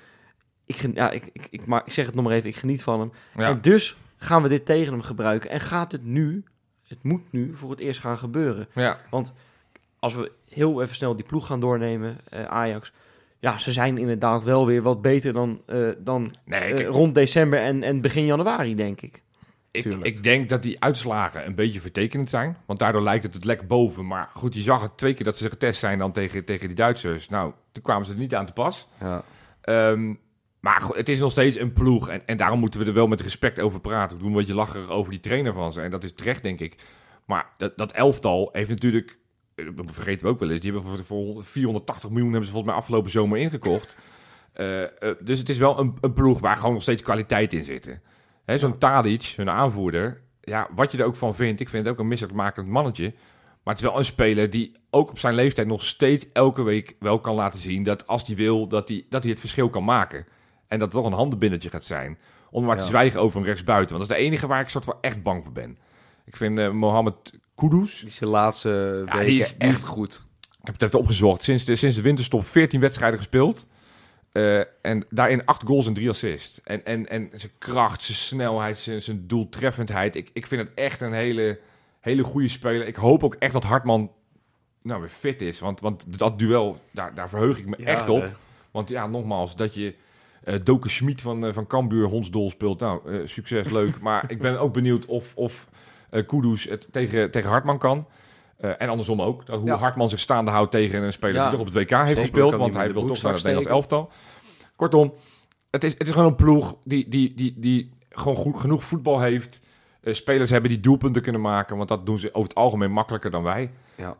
Ik, ja, ik, ik, ik, maar, ik zeg het nog maar even, ik geniet van hem. ja. En dus gaan we dit tegen hem gebruiken. En gaat het nu, het moet nu voor het eerst gaan gebeuren. ja. Als we heel even snel die ploeg gaan doornemen, eh, Ajax. Ja, ze zijn inderdaad wel weer wat beter dan, eh, dan Nee, eh, rond december en, en begin januari, denk ik. ik, ik denk dat die uitslagen een beetje vertekenend zijn. Want daardoor lijkt het het lekker boven. Maar goed, je zag het twee keer dat ze getest zijn dan tegen, tegen die Duitsers. Nou, toen kwamen ze er niet aan te pas. Ja. Ehm, Maar het is nog steeds een ploeg. En, en daarom moeten we er wel met respect over praten. We doen een beetje lacherig over die trainer van ze. En dat is terecht, denk ik. Maar dat, dat elftal heeft natuurlijk... eh, Dat vergeten we ook wel eens. Die hebben voor, voor 480 miljoen hebben ze volgens mij afgelopen zomer ingekocht. Eh, eh, dus het is wel een, een ploeg waar gewoon nog steeds kwaliteit in zit. Hè, Zo'n Tadic, hun aanvoerder. Ja, wat je er ook van vindt. Ik vind het ook een misselijkmakend mannetje. Maar het is wel een speler die ook op zijn leeftijd nog steeds elke week wel kan laten zien... dat als hij wil, dat hij, dat hij het verschil kan maken. En dat het toch een handenbindertje gaat zijn. Om maar te Ja. zwijgen over een rechtsbuiten. Want dat is de enige waar ik soort van echt bang voor ben. Ik vind eh, Mohamed Kudus... Die is de laatste Ja, weken die is- echt goed. Ik heb het even opgezocht. Sinds de, sinds de winterstop 14 wedstrijden gespeeld. Eh, en daarin 8 goals en 3 assists. En, en, en zijn kracht, zijn snelheid, zijn, zijn doeltreffendheid. Ik, ik vind het echt een hele, hele goede speler. Ik hoop ook echt dat Hartman nou, weer fit is. Want, want dat duel, daar, daar verheug ik me Ja, echt op. Want ja, nogmaals, dat je eh Doken Schmid van, eh, van Cambuur hondsdol speelt. Nou, eh, succes, leuk. maar ik ben ook benieuwd of, of Kudus het tegen, tegen Hartman kan. En andersom ook. Dat hoe Ja. Hartman zich staande houdt tegen een speler die toch op het WK heeft Zeker, gespeeld. Want hij wil toch naar het Nederlands elftal. Kortom, het is, het is gewoon een ploeg die, die, die, die gewoon goed, genoeg voetbal heeft. Spelers hebben die doelpunten kunnen maken. Want dat doen ze over het algemeen makkelijker dan wij. Ja.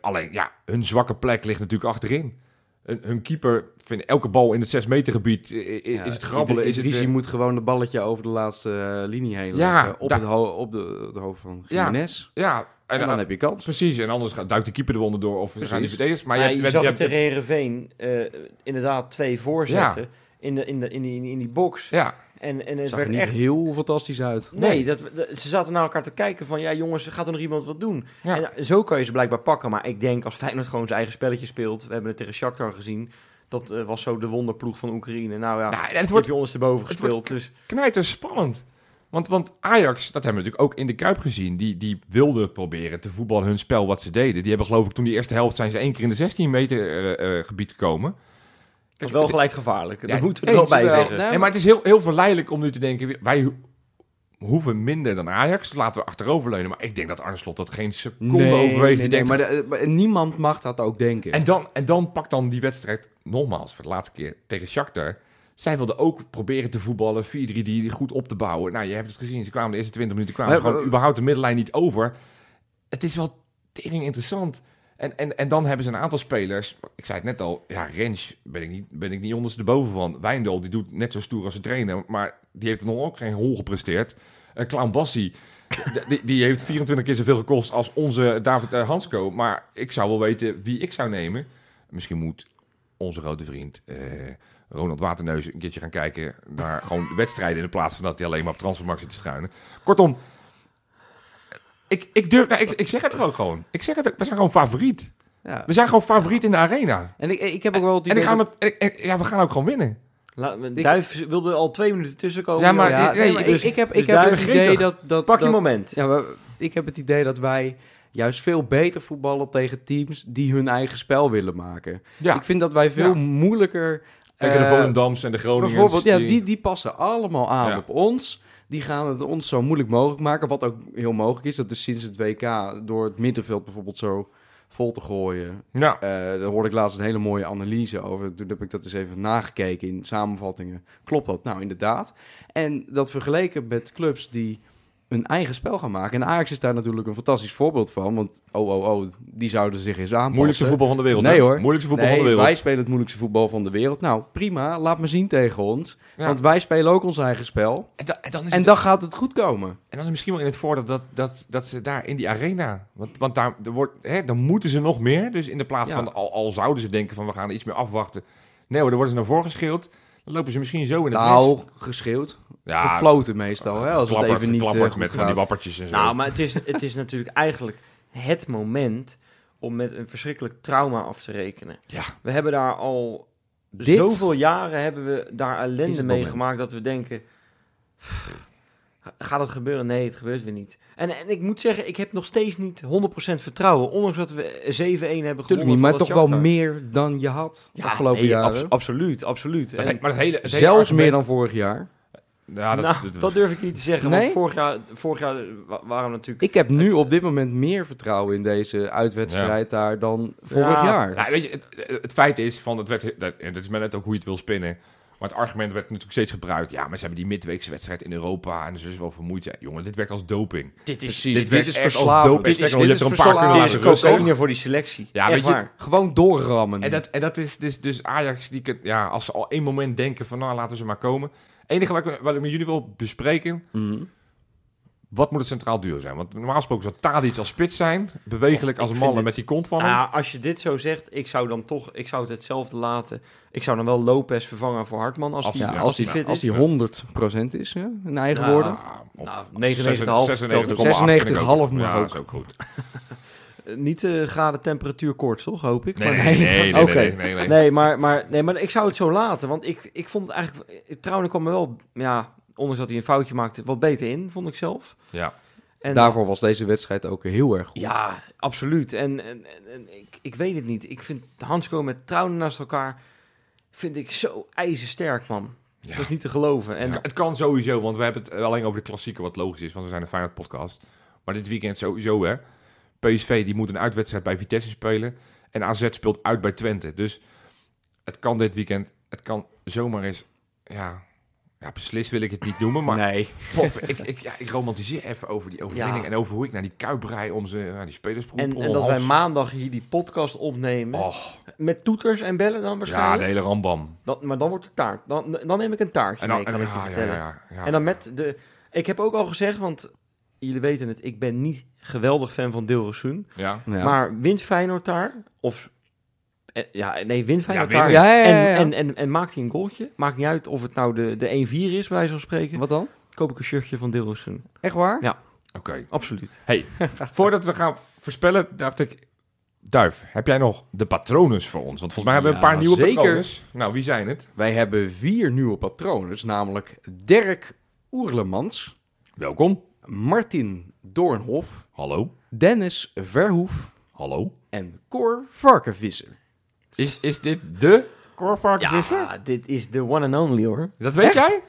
Alleen, ja, hun zwakke plek ligt natuurlijk achterin. Hun, hun keeper vindt elke bal in het 6 meter gebied. Ja, is het grabbelen? Is het, eh, moet gewoon het balletje over de laatste eh, linie heen Ja, leggen. Op, het, ho- op de, het hoofd van Ja. Jiménez. ja, En, en, dan heb je kans. precies. En anders gaat, duikt de keeper eronder door of ze gaan die Precies. verdedigers. Maar Maar je, je, hebt- zag je het tegen eh, inderdaad twee voorzetten in, de, in, de, in, die, in die box. Ja, En, en het zag werd er niet echt... heel fantastisch uit. Nee, Nee. dat, dat- ze zaten naar elkaar te kijken van... Ja, jongens, gaat er nog iemand wat doen? Ja. En eh, zo kan je ze blijkbaar pakken. Maar ik denk als Feyenoord gewoon zijn eigen spelletje speelt... We hebben het tegen Shakhtar gezien. Dat eh, was zo de wonderploeg van Oekraïne. Nou ja, Nou, het wordt heb je ondersteboven gespeeld. Dus knijter spannend. Want, want Ajax, dat hebben we natuurlijk ook in de Kuip gezien. Die, die wilden proberen te voetballen hun spel wat ze deden. Die hebben geloof ik toen die eerste helft zijn ze één keer in de 16 meter eh, gebied gekomen. Dat was wel het- gelijk gevaarlijk. Ja, dat moeten we er wel bij wel. zeggen. Nee, maar het is heel, heel verleidelijk om nu te denken, wij ho- hoeven minder dan Ajax. Laten we achteroverleunen. Maar ik denk dat Arne Slot dat geen seconde overweegt. nee, denkt, maar, de- maar niemand mag dat ook denken. en, dan, en dan pakt dan die wedstrijd, nogmaals, voor de laatste keer tegen Shakhtar. Zij wilden ook proberen te voetballen, 4-3 die goed op te bouwen. Nou, je hebt het gezien, ze kwamen de eerste 20 minuten kwamen Maar- gewoon überhaupt de middenlijn niet over. Het is wel tering interessant. En, en, en dan hebben ze een aantal spelers. Ik zei het net al, ja, Rens ben ik niet, ben ik niet ondersteboven van. Wijndal, die doet net zo stoer als een trainer, maar die heeft er nog ook geen hol gepresteerd. Uh, Clown Bassi, die, die heeft 24 keer zoveel gekost als onze David eh, Hansko. Maar ik zou wel weten wie ik zou nemen. Misschien moet onze grote vriend eh, Ronald Waterneus een keertje gaan kijken naar gewoon wedstrijden in plaats van dat hij alleen maar op transfermarkt te struinen. Kortom, ik, ik durf, nou, ik, ik zeg het gewoon gewoon. Ik zeg het, ook, we zijn gewoon favoriet. ja. We zijn gewoon favoriet in de arena. En ik, ik heb ook wel het En ik ga met, en- en- ja, we gaan ook gewoon winnen. La- Duif wilde al twee minuten tussenkomen. Ja, maar- ja, nee, nee, maar dus- ik, ik heb, dus ik heb daar het idee dat... dat Pak je dat- moment. Ja, maar ik heb het idee dat wij juist veel beter voetballen tegen teams die hun eigen spel willen maken. Ja, Ik vind dat wij veel Ja. moeilijker... tegen de eh, Volendams en de Groningers. Bijvoorbeeld, ja, die- die, die passen allemaal aan Ja. op ons. Die gaan het ons zo moeilijk mogelijk maken. Wat ook heel mogelijk is. Dat is sinds het WK door het middenveld bijvoorbeeld zo vol te gooien. Ja, Eh, daar hoorde ik laatst een hele mooie analyse over. Toen heb ik dat eens even nagekeken in samenvattingen. Klopt dat? Nou, inderdaad. En dat vergeleken met clubs die een eigen spel gaan maken. En Ajax is daar natuurlijk een fantastisch voorbeeld van. Want, oh, oh, oh, die zouden zich eens aanpassen. moeilijkste voetbal van de wereld. Nee hè? hoor. Moeilijkste voetbal Nee, van de wereld. wij spelen het moeilijkste voetbal van de wereld. Nou, prima. Laat me zien tegen ons. Ja. Want wij spelen ook ons eigen spel. En, da- en dan is En het- dan gaat het goed komen. En dat is misschien wel in het voordeel dat, dat, dat ze daar in die arena... Want, want daar er wordt, hè, dan moeten ze nog meer. Dus in de plaats Ja. van, al, al zouden ze denken van we gaan iets meer afwachten. Nee hoor, dan worden ze naar voren geschild. Dan lopen ze misschien zo in het Nou, geschreeuwd. Ja, Gefloten meestal, hè, als het even niet goed met van die wappertjes en zo. Nou, maar het is, het is natuurlijk eigenlijk het moment om met een verschrikkelijk trauma af te rekenen. Ja. We hebben daar al Dit zoveel jaren hebben we daar ellende mee moment. gemaakt dat we denken... "Pff, Gaat het gebeuren? Nee, het gebeurt weer niet. En, en ik moet zeggen, ik heb nog steeds niet 100% vertrouwen. Ondanks dat we 7-1 hebben gewonnen niet, maar toch wel meer dan je had de afgelopen nee, jaren. abs- absoluut, absoluut. Maar het, maar het hele, het hele Zelfs argument- meer dan vorig jaar. Ja, dat, nou, dat- dat durf ik niet te zeggen, Nee? want vorig jaar, vorig jaar wa- waren we natuurlijk... Ik heb nu op dit moment meer vertrouwen in deze uitwedstrijd daar dan vorig Ja. jaar. Ja, weet je, het, het feit is van het werd, dat, en dat is maar net ook hoe je het wil spinnen. Maar het argument werd natuurlijk steeds gebruikt. Ja, maar ze hebben die midweekse wedstrijd in Europa en ze zullen wel vermoeid zijn. Jongen, dit werkt als doping. Dit is, Precies. dit Dit, werkt is als doping. Dit is, dit je is hebt er een paar is voor die selectie. Ja, weet je-. Gewoon doorrammen. En dat, en dat is dus, dus Ajax, die, kan- ja, als ze al één moment denken van nou, laten ze maar komen. enige wat ik, wat ik met jullie wil bespreken, Mhm. Wat moet het centraal duur zijn? Want normaal gesproken zou Tadic als spits zijn, bewegelijk als een vind met die kont van hem. Nou, als je dit zo zegt, ik zou dan toch, ik zou het hetzelfde laten. Ik zou dan wel Lopez vervangen voor Hartman als, Als- die, Ja, als, als die die, fit als is. die 100% is, hè, in eigen Nou, woorden. Ah, of Nou, 99,5 96,8 96,5 vind ik mag Ja, ook. is ook goed. Niet eh graden temperatuurkoorts, toch? Hoop ik. Nee, Maar nee, nee, nee, nee, Oké. nee, nee, nee. Nee, maar, maar, nee, maar ik zou het zo laten. Want ik, ik vond het eigenlijk... Trouwens kwam er wel, ja, ondanks dat hij een foutje maakte, wat beter in, vond ik zelf. Ja. En, Daarvoor was deze wedstrijd ook heel erg goed. Ja, absoluut. En, en, en, en ik, ik weet het niet. Ik vind Hansko met Trouwen naast elkaar, vind ik zo ijzersterk, man. Ja. Dat is niet te geloven. En Het kan- het kan sowieso, want we hebben het alleen over de klassieken, wat logisch is, want we zijn een Feyenoord podcast. Maar dit weekend sowieso, hè. PSV die moet een uitwedstrijd bij Vitesse spelen en AZ speelt uit bij Twente. Dus het kan dit weekend, het kan zomaar eens, ja, ja beslist wil ik het niet noemen, maar Nee. Potver- ik, ik, ja, ik romantiseer even over die overwinning Ja. en over hoe ik naar die kuip rij om ze, ja, die spelersgroep En, en dat wij maandag hier die podcast opnemen. Och, Met toeters en bellen dan ja, waarschijnlijk. de hele rambam. Dan- maar dan wordt het taart. Dan, dan neem ik een taartje En dan, mee, kan en- ik je ja, ja, vertellen. ja, ja. En dan met de... Ik heb ook al gezegd, want jullie weten het, ik ben niet geweldig fan van Dilrosun. ja. Ja. Maar wint Feyenoord daar, of... eh, Ja, nee, wint Feyenoord winnen. daar. Ja, ja, ja, ja. En, en, en, en maakt hij een goaltje. Maakt niet uit of het nou de, de 1-4 is, bij van spreken. Wat dan? Koop ik een shirtje van Dilrosun. Echt waar? Ja. Oké. Absoluut. Hey, voordat we gaan voorspellen, dacht ik... Duif, heb jij nog de patronen voor ons? Want volgens mij hebben we een paar nieuwe zeker. patronen. Nou, wie zijn het? Wij hebben vier nieuwe patronen, namelijk Dirk Oerlemans, Welkom. Martin Doornhof, Hallo. Dennis Verhoef Hallo. en Cor Varkenvisser. Is, is dit de Korvarkvisser? Ja, dit is de one and only hoor. Dat weet Echt? jij?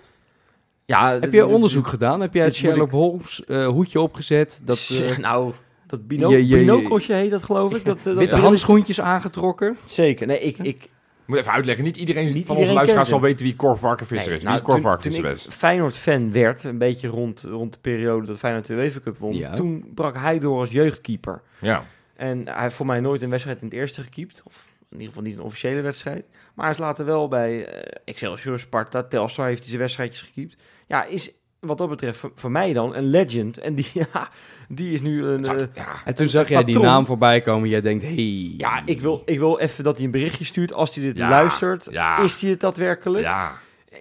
Ja, Heb je onderzoek gedaan? Heb jij het Sherlock Holmes eh, hoedje opgezet? Dat eh, nou, dat bino je- je- je- binokeltje heet dat geloof ik. Dat, eh, dat witte handschoentjes aangetrokken? Zeker. Nee, ik, ik, Moet even uitleggen. Niet iedereen Niet van iedereen onze luisteraars zal weten wie Cor Varkenvisser nee, is. nou, wie is Cor toen- Varkenvisser toen is? ik Feyenoord-fan werd, een beetje rond, rond de periode dat Feyenoord de UEFA Cup won, Ja. toen brak hij door als jeugdkeeper. Ja. En hij heeft voor mij nooit een wedstrijd in het eerste gekiept. Of ieder geval niet een officiële wedstrijd. Maar hij is later wel bij eh, Excelsior, Sparta, Telstar heeft hij zijn wedstrijdjes gekiept. Ja, is wat dat betreft voor, voor mij dan een legend. En die, ja, die is nu een... eh, ja. En toen zag jij die naam voorbij komen. Jij denkt, hey. ja, ik wil, ik wil even dat hij een berichtje stuurt als hij dit Ja, luistert. ja. Is hij het daadwerkelijk? Ja.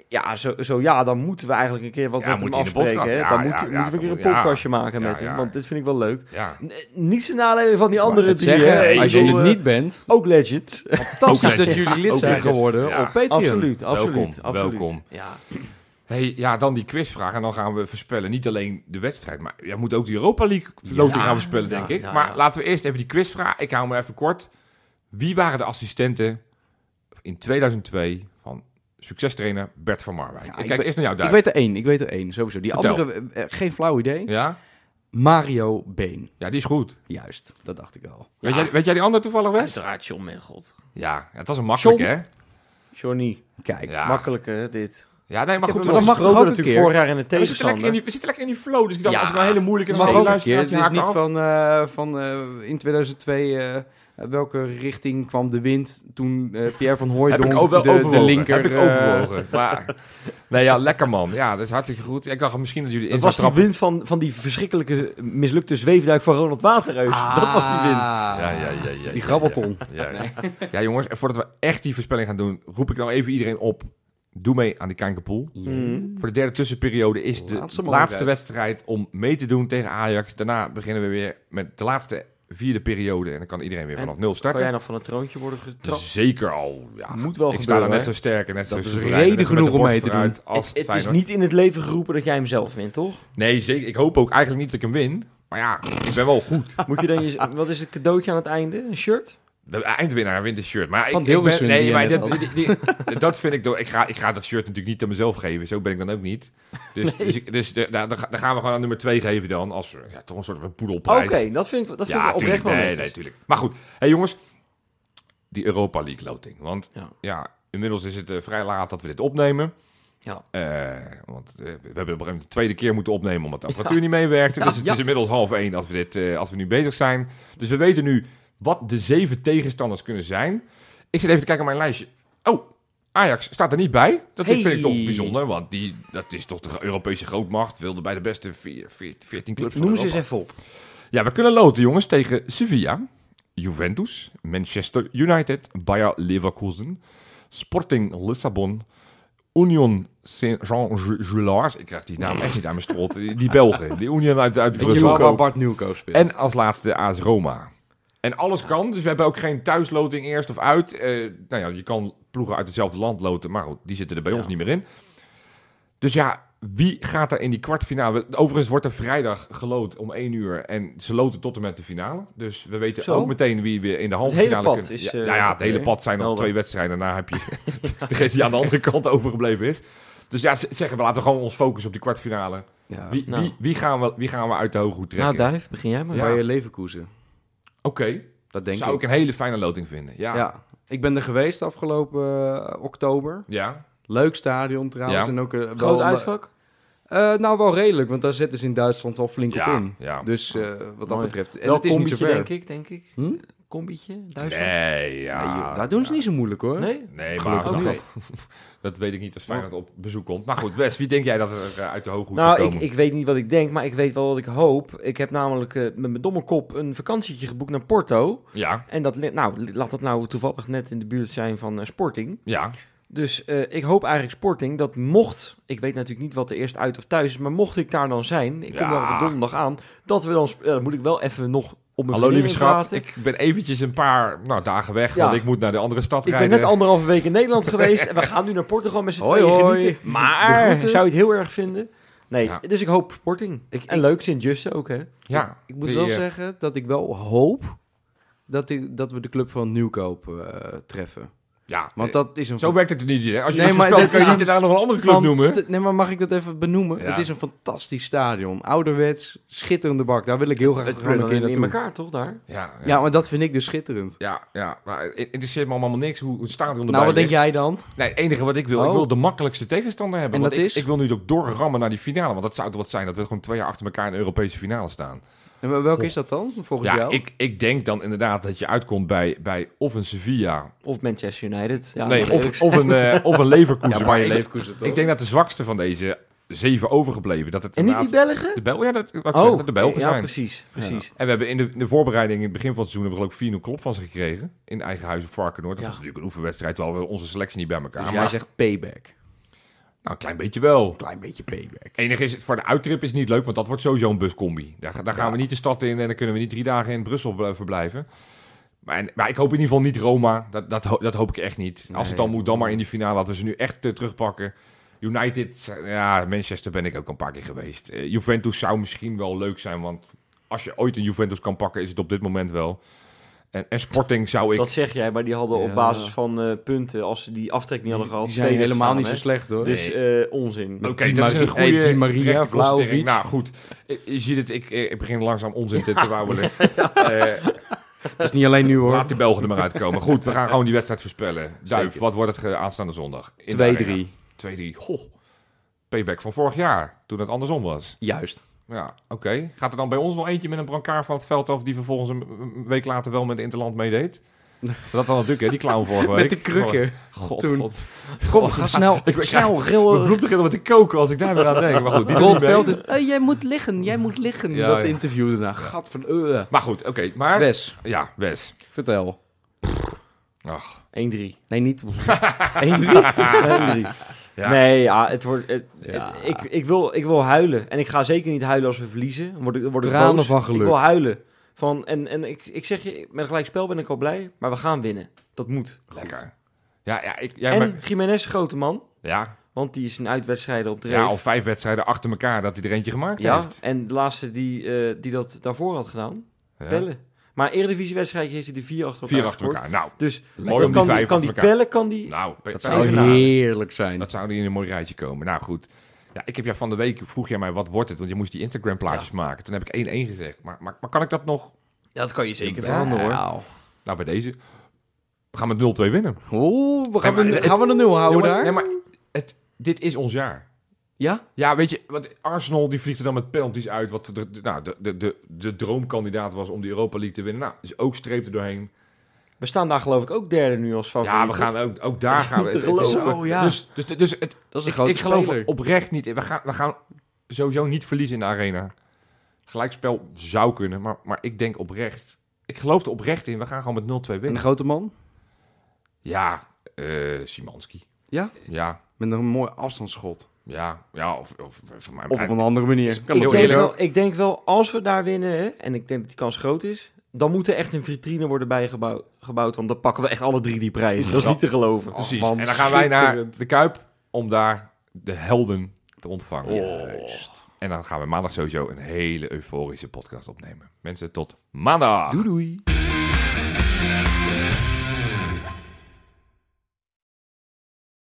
Ja, zo, zo ja, dan moeten we eigenlijk een keer wat Ja, met hem afspreken. Ja, dan moet, moeten we een keer een podcastje maken Ja, met hem, ja. want dit vind ik wel leuk. Ja. N- Niet zijn nadelen van die andere drie, zeggen, als je het eh, niet bent, Ook legend. fantastisch Ook dat jullie lid zijn geworden Ja. op Patreon. Absoluut, absoluut. Welkom, absoluut. welkom. Ja. Hey, ja, dan die quizvraag. En dan gaan we voorspellen. Niet alleen de wedstrijd, maar je moet ook de Europa League loting Ja, gaan voorspellen, ja, denk ik. ja, maar ja. laten we eerst even die quizvraag. Ik hou me even kort. Wie waren de assistenten in 2002 van succestrainer Bert van Marwijk? Ja, ik ik kijk weet- eerst naar jou, Ik Duif. weet er één, ik weet er één, sowieso. Die Vertel. andere, eh, eh, geen flauw idee. Ja? Mario Been. ja, die is goed. Juist, dat dacht ik al. Weet, jij, weet jij die andere toevallig, Wes? Uiteraard, John met God. Ja, het was een makkelijk, John? hè? Johnny, Kijk, Ja. makkelijk hè, dit. Ja, nee, maar Ik goed. dat mag toch gesproken ook een natuurlijk keer? vorig jaar in de we, zitten lekker in tegenstander. die, we zitten lekker in die flow. Dus ik dacht, Ja. als nou hele moeilijke mag ook een keer. Het is niet van, eh, van eh, in 2002 eh, welke richting kwam de wind toen eh, Pierre van Heb Hooijdonk ik ook wel de, de linker... Heb ik eh, overwogen. Maar, nee, ja, lekker man. Ja, dat is hartstikke goed. Ik dacht misschien dat jullie in Dat was die wind van, van die verschrikkelijke mislukte zweefduik van Ronald Waterreus. dat was die wind. Ah, Ja, ja, ja, ja, Die grabbelton. Ja, ja. ja, jongens, en voordat we echt die voorspelling gaan doen, roep ik nou even iedereen op. Doe mee aan die Kankerpool. Mm. Voor de derde tussenperiode is de Laatste wedstrijd om mee te doen tegen Ajax. Daarna beginnen we weer met de laatste vierde periode. En dan kan iedereen weer En vanaf nul Kan starten. jij nog van het troontje worden getrapt? Zeker al. Ja. Moet wel ik sta gebeuren, daar net hè? zo sterk en net Dat zo is reden net genoeg om mee te Het, Als het is Feyenoord. niet in het leven geroepen dat jij hem zelf wint, toch? Nee, zeker. Ik hoop ook eigenlijk niet dat ik hem win. Maar ja, ik ben wel goed. Moet je dan je, wat is het cadeautje aan het einde? Een shirt? De eindwinnaar wint een shirt. Maar Van ik, ik ben, nee, maar dat, die- die- dat vind ik... door- Ik ga, ik ga dat shirt natuurlijk niet aan mezelf geven. Zo ben ik dan ook niet. Dus, dus, ik- dus de- daar, daar gaan we gewoon aan nummer 2 geven dan. Als ja, toch een soort van Oké, poedelprijs. dat vind ik, dat vind ja, ik oprecht wel Nee, netjes. nee, tuurlijk. Maar goed. hey, jongens. die Europa League loting. Want Ja. ja, inmiddels is het eh, vrij laat dat we dit opnemen. Ja. Eh, want eh, we hebben op een gegeven moment de tweede keer moeten opnemen omdat de apparatuur niet meewerkte. Dus het is inmiddels half één als we, dit, als we nu bezig zijn. Dus we weten nu wat de zeven tegenstanders kunnen zijn. Ik zit even te kijken naar mijn lijstje. Oh, Ajax staat er niet bij. Dat Hey. vind ik toch bijzonder, want die, dat is toch de Europese grootmacht. Wilde bij de beste veer- veer- 14 clubs Noem ze eens even op. Ja, we kunnen loten, jongens, tegen Sevilla, Juventus, Manchester United, Bayer Leverkusen, Sporting Lissabon, Union Saint-Jean-Gilloise. Ik krijg die naam echt niet aan mijn strot. Die, Belgen, die Union uit, uit Brussel. waar Bart Nieuwkoop speelt? En als laatste AS Roma. En alles kan, dus we hebben ook geen thuisloting eerst of uit. Eh, nou ja, je kan ploegen uit hetzelfde land loten, maar goed, die zitten er bij Ja. ons niet meer in. Dus ja, wie gaat er in die kwartfinale? Overigens wordt er vrijdag geloot om 1 uur en ze loten tot en met de finale. Dus we weten Zo. ook meteen wie we in de halve hele finale pad kunnen. is, ja, eh, nou ja, het hele oké. pad zijn nog twee wedstrijden. Daarna heb je degene die aan de andere kant overgebleven is. Dus ja, zeggen we laten we gewoon ons focussen op die kwartfinale. ja. Wie, Nou. wie, wie, gaan we, wie gaan we uit de hooghoed trekken? Nou, Duif, begin jij maar. Ja. Bayer Leverkusen. Oké, Dat denk zou ik. ik een hele fijne loting vinden. Ja, Ja. Ik ben er geweest afgelopen eh, oktober. ja. Leuk stadion trouwens. Ja. En ook, eh, Groot wel, uitvak? Eh, nou, wel redelijk, want daar zitten ze in Duitsland al flink Ja, op in. ja. Dus eh, wat dat Mooi. betreft. En Wel het is niet zo ver. denk ik, denk ik. Hm? Combietje, Duitsland? Nee, ja. Nee, daar doen ze niet zo moeilijk hoor. Nee? Nee, Gelukkig maar niet. dat, dat weet ik niet als Feyenoord op bezoek komt. Maar goed, Wes, wie denk jij dat er eh, uit de hooghoed Nou, ik, komen? ik weet niet wat ik denk, maar ik weet wel wat ik hoop. Ik heb namelijk eh, met mijn domme kop een vakantietje geboekt naar Porto. Ja, En dat, nou, laat dat nou toevallig net in de buurt zijn van eh, Sporting. ja. Dus eh, ik hoop eigenlijk Sporting dat mocht, ik weet natuurlijk niet wat er eerst uit of thuis is, maar mocht ik daar dan zijn, ik kom Ja. daar op de donderdag aan, dat we dan, ja, dan moet ik wel even nog mijn Hallo lieve schat, ik ben eventjes een paar nou, dagen weg, Ja. want ik moet naar de andere stad Ik ben rijden. net anderhalve week in Nederland geweest en we gaan nu naar Portugal met z'n tweeën hoi. genieten. Maar, zou je het heel erg vinden? Nee, Ja. dus ik hoop Sporting. Ik- en ik- leuk, Sint-Juste ook hè. Ja, Ik moet die, wel eh, zeggen dat ik wel hoop dat, ik, dat we de club van Nieuwkoop eh, treffen. Ja, Want dat is een zo werkt het er niet. Hè? Als je Nee, maar kan je niet daar nog een andere club noemen. Nee, maar mag ik dat even benoemen? Ja. Het is een fantastisch stadion. Ouderwets, schitterende bak. Daar wil ik heel graag Het gewoon een keer in elkaar toch daar? Ja, ja. Ja, maar dat vind ik dus schitterend. ja, ja, maar het interesseert me allemaal niks hoe het stadion erbij Nou, wat denk jij dan? Nee, het enige wat ik wil, ik Oh. wil de makkelijkste tegenstander hebben. En want dat ik, is? ik wil nu ook doorrammen naar die finale. Want dat zou toch wat zijn dat we gewoon twee jaar achter elkaar in de Europese finale staan. En wel- welke is dat dan, volgens Ja, jou? ik, ik denk dan inderdaad dat je uitkomt bij, bij of een Sevilla. Of Manchester United. Ja, nee, of, of, een, eh, of een Leverkusen. ja, maar ik, Leverkusen toch? ik denk dat de zwakste van deze zeven overgebleven. Dat het En niet die Belgen? De Bel, ja, dat, zeg, dat de Belgen ja, zijn. precies. precies. En we hebben in de, in de voorbereiding in het begin van het seizoen hebben we geloof ik 4-0 klop van ze gekregen. In eigen huis op Varkenoord. Dat Ja. was natuurlijk een oefenwedstrijd, terwijl we onze selectie niet bij elkaar. Dus maar, jij zegt payback. Nou, een klein beetje wel. Klein beetje payback. Enig is, het voor de uittrip is niet leuk, want dat wordt sowieso een buscombi. Daar, daar gaan Ja. we niet de stad in en dan kunnen we niet drie dagen in Brussel verblijven. Maar, en- maar ik hoop in ieder geval niet Roma. Dat, dat, dat hoop ik echt niet. Als het dan moet, dan maar in die finale. Laten we ze nu echt eh, terugpakken. United, eh, ja, Manchester ben ik ook een paar keer geweest. Eh, Juventus zou misschien wel leuk zijn, want als je ooit een Juventus kan pakken, is het op dit moment wel. En, en Sporting zou ik... Dat zeg jij, maar die hadden Ja. op basis van eh, punten, als ze die aftrek niet hadden gehad, Die zijn helemaal niet zo slecht hoor. Dus eh, onzin. Oké, dat is een goede hey, Maria. Nou goed, je, je ziet het, ik, ik begin langzaam onzin te terwijlen. Eh, Dat is niet alleen nu hoor. Laat die Belgen er maar uitkomen. Goed, we gaan gewoon die wedstrijd voorspellen. Duif, Zeker. wat wordt het ge- aanstaande zondag? In de arena. 2-3. 2-3. Goh. Payback van vorig jaar, toen het andersom was. Juist. Ja, oké. Gaat er dan bij ons nog eentje met een brancard van het veld af... die vervolgens een week later wel met Interland meedeed? Dat dan natuurlijk, hè, die clown vorige week. Met de krukken. God, Toen. God. Kom, ga snel. Ik- ik- snel, Mijn ril. bloed begint al met te koken als ik daar weer aan denk. Maar goed, die. Goldveld. Hey, jij moet liggen, jij moet liggen. Ja, dat ja. interview daarna. Gat van... Uh. Maar goed, oké. maar... Wes, Ja, Wes. vertel. Ach. 1-3. Nee, niet. 1-3? 1-3. Ja. Nee, ja, het wordt... het- Ja. het- ik, ik, wil, ik wil huilen. En ik ga zeker niet huilen als we verliezen. Word ik, word ik Tranen boos. van geluk. Ik wil huilen. Van, en en ik, ik zeg je, met een gelijk spel ben ik al blij. Maar we gaan winnen. Dat moet. Lekker. Ja, ja, ik, ja, en maar, Jiménez, grote man. ja, Want die is in uitwedstrijden op dreef. ja, al vijf wedstrijden achter elkaar dat hij er eentje gemaakt Ja, heeft. en de laatste die, eh, die dat daarvoor had gedaan, Ja. Pelle. Maar Eredivisiewedstrijdje heeft hij de vier achter elkaar Vier achter elkaar. Nou, Dus Mooi om die kan, vijf die, kan achter die elkaar. Pelle, kan die... nou, Dat zou heerlijk zijn. Dat zou er in een mooi rijtje komen. Nou goed. Ja, ik heb jou van de week, vroeg jij mij wat wordt het? Want je moest die Instagram plaatjes maken. Toen heb ik 1-1 gezegd. Maar, maar, maar kan ik dat nog? Ja, dat kan je zeker Ja, veranderen hoor. nou. Nou, bij deze. We gaan met 0-2 winnen. Oeh, we gaan, Nee, we, het- gaan we de nul houden Jongens, daar? nee, maar het, dit is ons jaar. Ja? Ja, weet je, want Arsenal die vliegt er dan met penalties uit. Wat de, de, nou, de, de, de, de droomkandidaat was om de Europa League te winnen. Nou, dus ook streep er doorheen. We staan daar geloof ik ook derde nu als favoriet. Ja, we gaan ook, ook daar gaan we. het- het is Oh, ja. Dus, dus, dus het, Dat is een ik, grote ik geloof speler. oprecht niet. We gaan, we gaan sowieso niet verliezen in de arena. Gelijkspel zou kunnen, maar, maar ik denk oprecht. Ik geloof er oprecht in. We gaan gewoon met 0-2 En de winnen. grote man? Ja, eh Simanski. Ja? Ja, Met een mooi afstandsschot. Ja, ja. Of, of, van mij. Of op een andere manier. Kan Ik denk, wel, ik denk wel, als we daar winnen, hè, en ik denk dat die kans groot is, dan moet er echt een vitrine worden bijgebouwd. Gebouwd, want dan pakken we echt alle drie die prijzen. Dat is niet te geloven. Precies. man, en dan gaan wij naar de Kuip om daar de helden te ontvangen. Juist. En dan gaan we maandag sowieso een hele euforische podcast opnemen. Mensen, tot maandag. Doei doei.